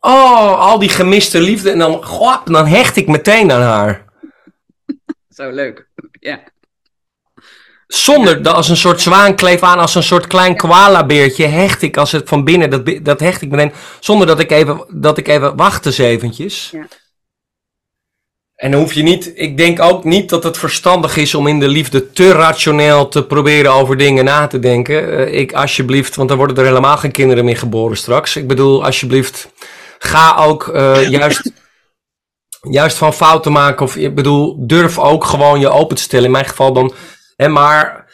Oh, al die gemiste liefde. En dan, goh, dan hecht ik meteen aan haar. *laughs* Zo leuk. Ja. Zonder dat als een soort zwaankleef aan, als een soort klein koala-beertje, hecht ik als het van binnen, dat, dat hecht ik meteen. Zonder dat ik even, dat ik even wacht eens eventjes. Ja. En dan hoef je niet, ik denk ook niet dat het verstandig is om in de liefde te rationeel te proberen over dingen na te denken. Uh, ik alsjeblieft, want dan worden er helemaal geen kinderen meer geboren straks. Ik bedoel, alsjeblieft, ga ook uh, *laughs* juist, juist van fouten maken. Of ik bedoel, durf ook gewoon je open te stellen. In mijn geval dan, hè, maar,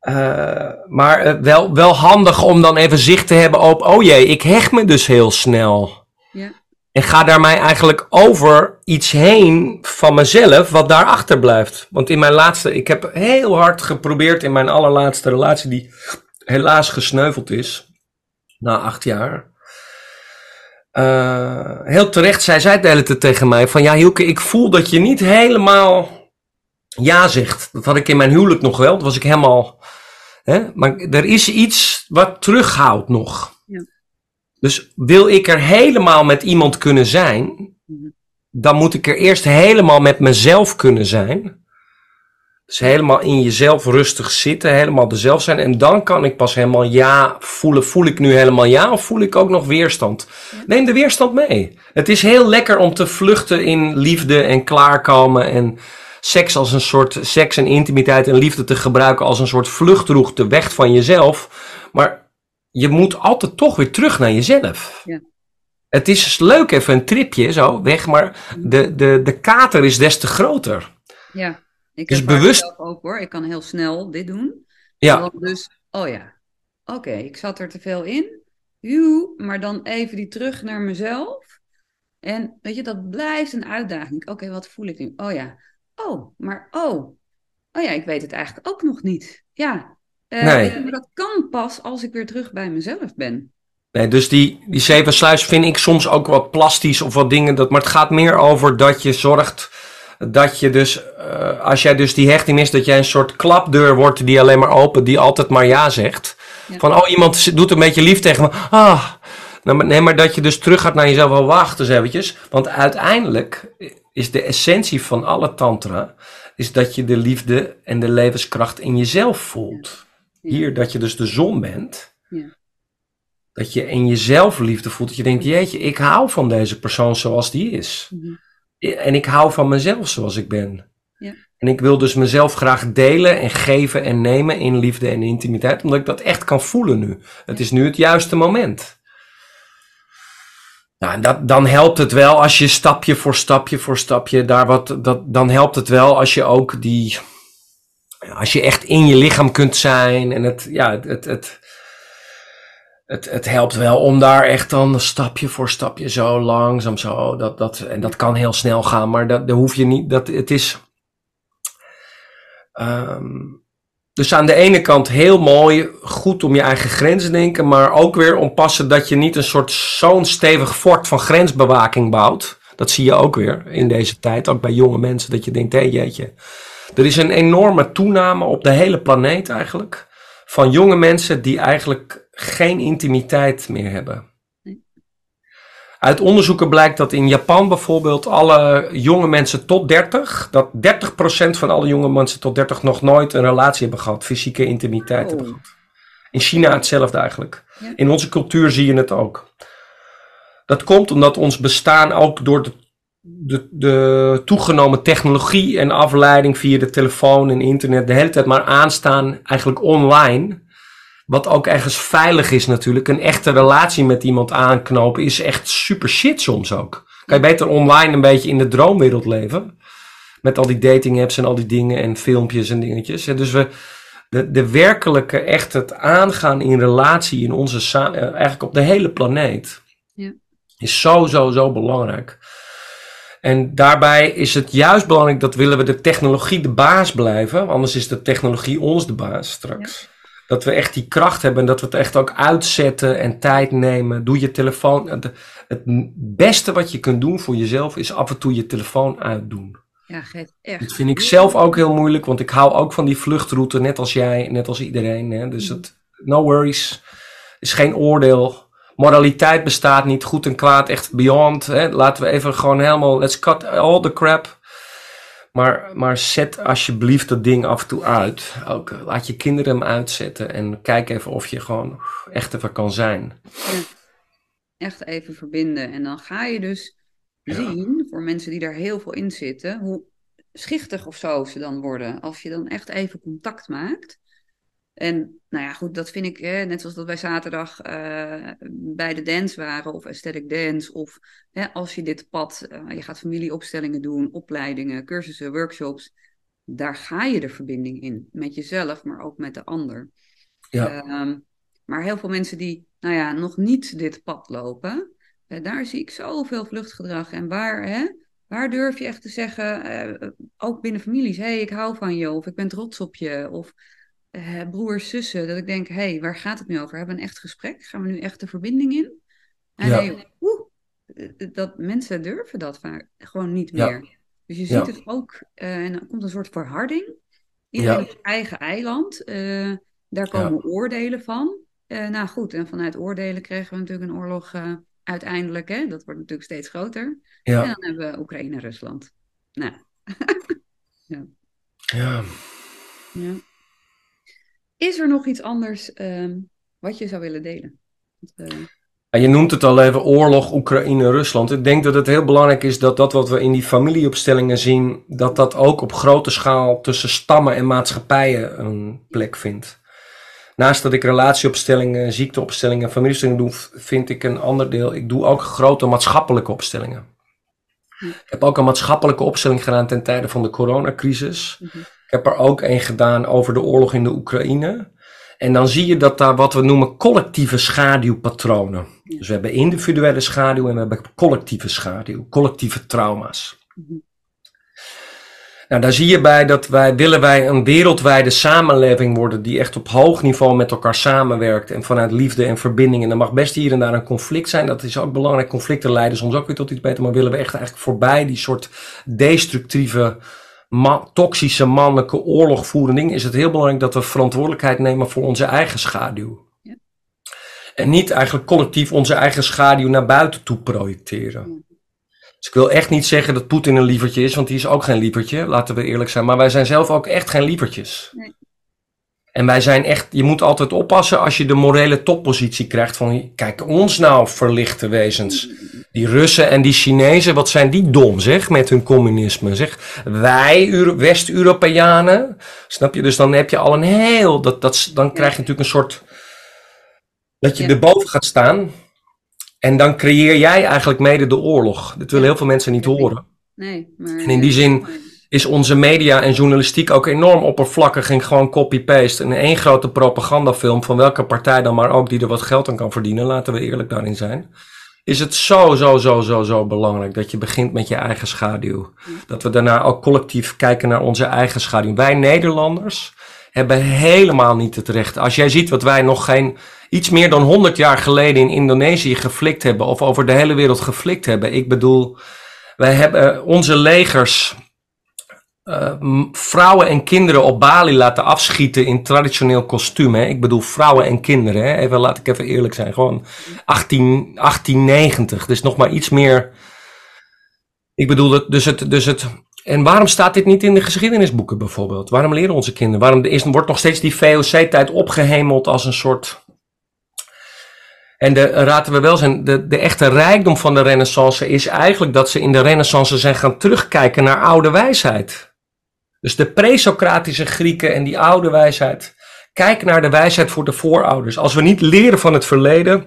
uh, maar wel, wel handig om dan even zicht te hebben op, oh jee, ik hecht me dus heel snel. En ga daarmee eigenlijk over iets heen van mezelf, wat daarachter blijft. Want in mijn laatste, ik heb heel hard geprobeerd in mijn allerlaatste relatie, die helaas gesneuveld is, na acht jaar. Uh, heel terecht zei zij de hele tijd tegen mij: van ja, Hielke, ik voel dat je niet helemaal ja zegt. Dat had ik in mijn huwelijk nog wel. Dat was ik helemaal. Hè? Maar er is iets wat terughoudt nog. Dus wil ik er helemaal met iemand kunnen zijn, dan moet ik er eerst helemaal met mezelf kunnen zijn. Dus helemaal in jezelf rustig zitten, helemaal dezelf zijn. En dan kan ik pas helemaal ja voelen. Voel ik nu helemaal ja of voel ik ook nog weerstand? Neem de weerstand mee. Het is heel lekker om te vluchten in liefde en klaarkomen en seks als een soort seks en intimiteit en liefde te gebruiken als een soort vluchtroute weg van jezelf. Maar je moet altijd toch weer terug naar jezelf. Ja. Het is leuk even een tripje zo weg, maar de, de, de kater is des te groter. Ja, ik dus heb bewust ook hoor. Ik kan heel snel dit doen. Ja. Dus, oh ja, oké, ik zat er te veel in. Joe, maar dan even die terug naar mezelf. En weet je, dat blijft een uitdaging. Oké, wat voel ik nu? Oh ja. Oh, maar oh. Oh ja, ik weet het eigenlijk ook nog niet. Ja, uh, nee. Maar dat kan pas als ik weer terug bij mezelf ben. Nee, dus die, die zeven sluis vind ik soms ook wat plastisch of wat dingen. Dat, maar het gaat meer over dat je zorgt dat je dus, uh, als jij dus die hechting is, dat jij een soort klapdeur wordt die alleen maar open, die altijd maar ja zegt. Van, oh, iemand doet een beetje lief tegen me. Ah, nou, nee, maar dat je dus terug gaat naar jezelf. Wel, wacht eens eventjes. Want uiteindelijk is de essentie van alle tantra, is dat je de liefde en de levenskracht in jezelf voelt. Hier dat je dus de zon bent. Ja. Dat je in jezelf liefde voelt. Dat je denkt, jeetje, ik hou van deze persoon zoals die is. Mhm. En ik hou van mezelf zoals ik ben. Ja. En ik wil dus mezelf graag delen en geven en nemen in liefde en intimiteit. Omdat ik dat echt kan voelen nu. Het is nu het juiste moment. Nou, dan helpt het wel als je stapje voor stapje voor stapje daar wat. Dat, dan helpt het wel als je ook die als je echt in je lichaam kunt zijn en het, ja, het, het, het, het, helpt wel om daar echt dan stapje voor stapje zo langzaam zo, dat, dat, en dat kan heel snel gaan, maar dat, dat hoef je niet, dat, het is, um, dus aan de ene kant heel mooi, goed om je eigen grenzen denken, maar ook weer oppassen dat je niet een soort zo'n stevig fort van grensbewaking bouwt. Dat zie je ook weer in deze tijd, ook bij jonge mensen, dat je denkt, hé jeetje, er is een enorme toename op de hele planeet eigenlijk. Van jonge mensen die eigenlijk geen intimiteit meer hebben. Uit onderzoeken blijkt dat in Japan bijvoorbeeld alle jonge mensen tot 30, dat 30% van alle jonge mensen tot 30 nog nooit een relatie hebben gehad, fysieke intimiteit hebben oh. gehad. In China hetzelfde eigenlijk. In onze cultuur zie je het ook. Dat komt omdat ons bestaan ook door de de, de toegenomen technologie en afleiding via de telefoon en internet de hele tijd maar aanstaan, eigenlijk online. Wat ook ergens veilig is natuurlijk. Een echte relatie met iemand aanknopen is echt super shit soms ook. Kan je beter online een beetje in de droomwereld leven. Met al die dating apps en al die dingen en filmpjes en dingetjes. En dus we, de, de werkelijke, echt het aangaan in relatie in onze, eigenlijk op de hele planeet. Ja. Is zo, zo, zo belangrijk. En daarbij is het juist belangrijk dat willen we de technologie de baas blijven. Anders is de technologie ons de baas straks. Dat we echt die kracht hebben en dat we het echt ook uitzetten en tijd nemen. Doe je telefoon. Het, beste wat je kunt doen voor jezelf is af en toe je telefoon uitdoen. Ja, echt. Dat vind ik zelf ook heel moeilijk, want ik hou ook van die vluchtroute, net als jij, net als iedereen. Hè? Dus het, no worries, is geen oordeel. Moraliteit bestaat niet, goed en kwaad, echt beyond. Hè? Laten we even gewoon helemaal, let's cut all the crap. Maar, maar zet alsjeblieft dat ding af en toe uit. Ook, eh, laat je kinderen hem uitzetten en kijk even of je gewoon echt even kan zijn. Ja. Echt even verbinden. En dan ga je dus zien, voor mensen die daar heel veel in zitten, hoe schichtig of zo ze dan worden. Als je dan echt even contact maakt. En nou ja, goed, dat vind ik, hè, net zoals dat wij zaterdag uh, bij de dance waren, of aesthetic dance, of hè, als je dit pad, uh, je gaat familieopstellingen doen, opleidingen, cursussen, workshops, daar ga je de verbinding in, met jezelf, maar ook met de ander. Ja. Uh, maar heel veel mensen die, nou ja, nog niet dit pad lopen, uh, daar zie ik zoveel vluchtgedrag. En waar, hè, waar durf je echt te zeggen, ook binnen families, hé, hey, ik hou van je, of ik ben trots op je, of uh, broers, zussen, dat ik denk, hé, hey, waar gaat het nu over? Hebben we een echt gesprek? Gaan we nu echt de verbinding in? En ja. hey, woe, dat mensen durven dat vaak gewoon niet meer. Ja. Dus je ziet ja. het ook, uh, en dan komt een soort verharding. Iedereen op eigen eiland. Uh, daar komen oordelen van. nou goed, en vanuit oordelen kregen we natuurlijk een oorlog uiteindelijk. Hè? Dat wordt natuurlijk steeds groter. En dan hebben we Oekraïne en Rusland. Nou. *laughs* ja. ja. Ja. Is er nog iets anders um, wat je zou willen delen? Ja, je noemt het al even oorlog Oekraïne-Rusland. Ik denk dat het heel belangrijk is dat dat wat we in die familieopstellingen zien, dat dat ook op grote schaal tussen stammen en maatschappijen een plek vindt. Naast dat ik relatieopstellingen, ziekteopstellingen, familieopstellingen doe, vind ik een ander deel. Ik doe ook grote maatschappelijke opstellingen. Ik heb ook een maatschappelijke opstelling gedaan ten tijde van de coronacrisis. Mm -hmm. Ik heb er ook een gedaan over de oorlog in de Oekraïne. En dan zie je dat daar wat we noemen collectieve schaduwpatronen. Dus we hebben individuele schaduw en we hebben collectieve schaduw, collectieve trauma's. Nou, daar zie je bij dat wij willen wij een wereldwijde samenleving worden die echt op hoog niveau met elkaar samenwerkt en vanuit liefde en verbinding. En er mag best hier en daar een conflict zijn. Dat is ook belangrijk. Conflicten leiden soms ook weer tot iets beter. Maar willen we echt eigenlijk voorbij die soort destructieve ma toxische mannelijke oorlogvoering is het heel belangrijk dat we verantwoordelijkheid nemen voor onze eigen schaduw. Ja. En niet eigenlijk collectief onze eigen schaduw naar buiten toe projecteren. Dus ik wil echt niet zeggen dat Poetin een lievertje is, want die is ook geen lievertje, laten we eerlijk zijn. Maar wij zijn zelf ook echt geen lievertjes. Nee. En wij zijn echt, je moet altijd oppassen als je de morele toppositie krijgt van, kijk ons nou verlichte wezens. Die Russen en die Chinezen, wat zijn die dom zeg, met hun communisme. Zeg, wij West-Europeanen, snap je? Dus dan heb je al een heel, dat, dat, dan krijg je natuurlijk een soort, dat je ja. erboven gaat staan. En dan creëer jij eigenlijk mede de oorlog. Dat willen heel veel mensen niet horen. Nee, maar... En in die zin is onze media en journalistiek ook enorm oppervlakkig en gewoon copy-paste. En één grote propagandafilm van welke partij dan maar ook die er wat geld aan kan verdienen, laten we eerlijk daarin zijn. Is het zo, zo, zo, zo, zo belangrijk dat je begint met je eigen schaduw. Dat we daarna ook collectief kijken naar onze eigen schaduw. Wij Nederlanders hebben helemaal niet het recht. Als jij ziet wat wij nog geen iets meer dan 100 jaar geleden in Indonesië geflikt hebben, of over de hele wereld geflikt hebben. Ik bedoel, wij hebben onze legers uh, vrouwen en kinderen op Bali laten afschieten in traditioneel kostuum. Hè? Ik bedoel vrouwen en kinderen. Hè? Even, laat ik even eerlijk zijn. Gewoon 18, 1890. Dus nog maar iets meer. Ik bedoel, dus, het, dus het. En waarom staat dit niet in de geschiedenisboeken bijvoorbeeld? Waarom leren onze kinderen? Waarom wordt nog steeds die VOC-tijd opgehemeld als een soort. En de, raten we wel zijn, de, de echte rijkdom van de renaissance is eigenlijk dat ze in de renaissance zijn gaan terugkijken naar oude wijsheid. Dus de pre-Socratische Grieken en die oude wijsheid. Kijk naar de wijsheid voor de voorouders. Als we niet leren van het verleden,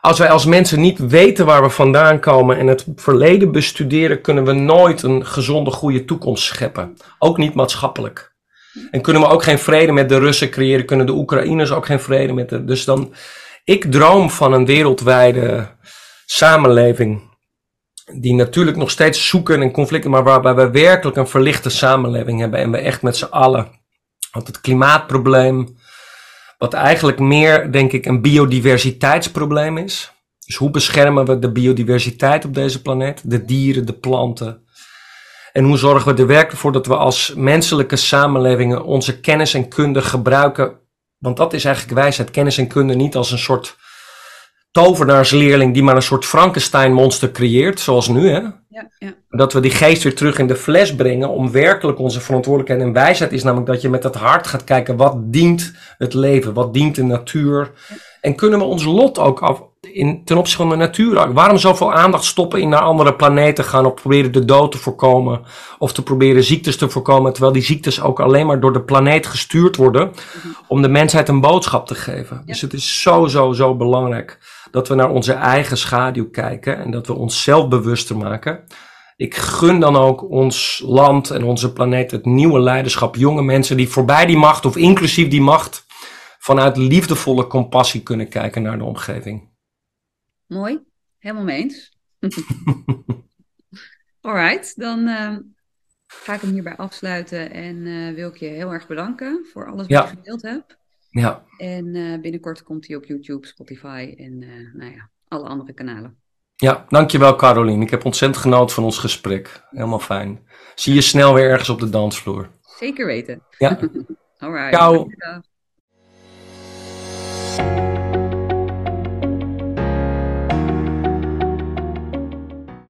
als wij als mensen niet weten waar we vandaan komen en het verleden bestuderen, kunnen we nooit een gezonde, goede toekomst scheppen. Ook niet maatschappelijk. En kunnen we ook geen vrede met de Russen creëren, kunnen de Oekraïners ook geen vrede met de. Dus dan, ik droom van een wereldwijde samenleving die natuurlijk nog steeds zoeken en conflicten, maar waarbij we werkelijk een verlichte samenleving hebben en we echt met z'n allen. Want het klimaatprobleem, wat eigenlijk meer, denk ik, een biodiversiteitsprobleem is. Dus hoe beschermen we de biodiversiteit op deze planeet? De dieren, de planten. En hoe zorgen we er werkelijk voor dat we als menselijke samenlevingen onze kennis en kunde gebruiken? Want dat is eigenlijk wijsheid, kennis en kunde niet als een soort tovenaarsleerling die maar een soort Frankenstein-monster creëert, zoals nu. Hè? Ja, ja. Dat we die geest weer terug in de fles brengen om werkelijk onze verantwoordelijkheid en wijsheid is namelijk dat je met het hart gaat kijken wat dient het leven, wat dient de natuur. En kunnen we ons lot ook af, in, ten opzichte van de natuur. Waarom zoveel aandacht stoppen in naar andere planeten gaan of proberen de dood te voorkomen of te proberen ziektes te voorkomen, terwijl die ziektes ook alleen maar door de planeet gestuurd worden om de mensheid een boodschap te geven. Dus het is zo, zo, zo belangrijk dat we naar onze eigen schaduw kijken en dat we onszelf bewuster maken. Ik gun dan ook ons land en onze planeet het nieuwe leiderschap. Jonge mensen die voorbij die macht of inclusief die macht vanuit liefdevolle compassie kunnen kijken naar de omgeving. Mooi, helemaal mee eens. *laughs* Alright, dan uh, ga ik hem hierbij afsluiten en uh, wil ik je heel erg bedanken voor alles wat Ja. je gedeeld hebt. Ja, En eh, binnenkort komt hij op YouTube, Spotify en eh, nou ja, alle andere kanalen. ja, dankjewel Carolien. Ik heb ontzettend genoten van ons gesprek. Helemaal fijn. Zie je snel weer ergens op de dansvloer. Zeker weten. Ja, *laughs* Alright. Ciao. Dankjewel.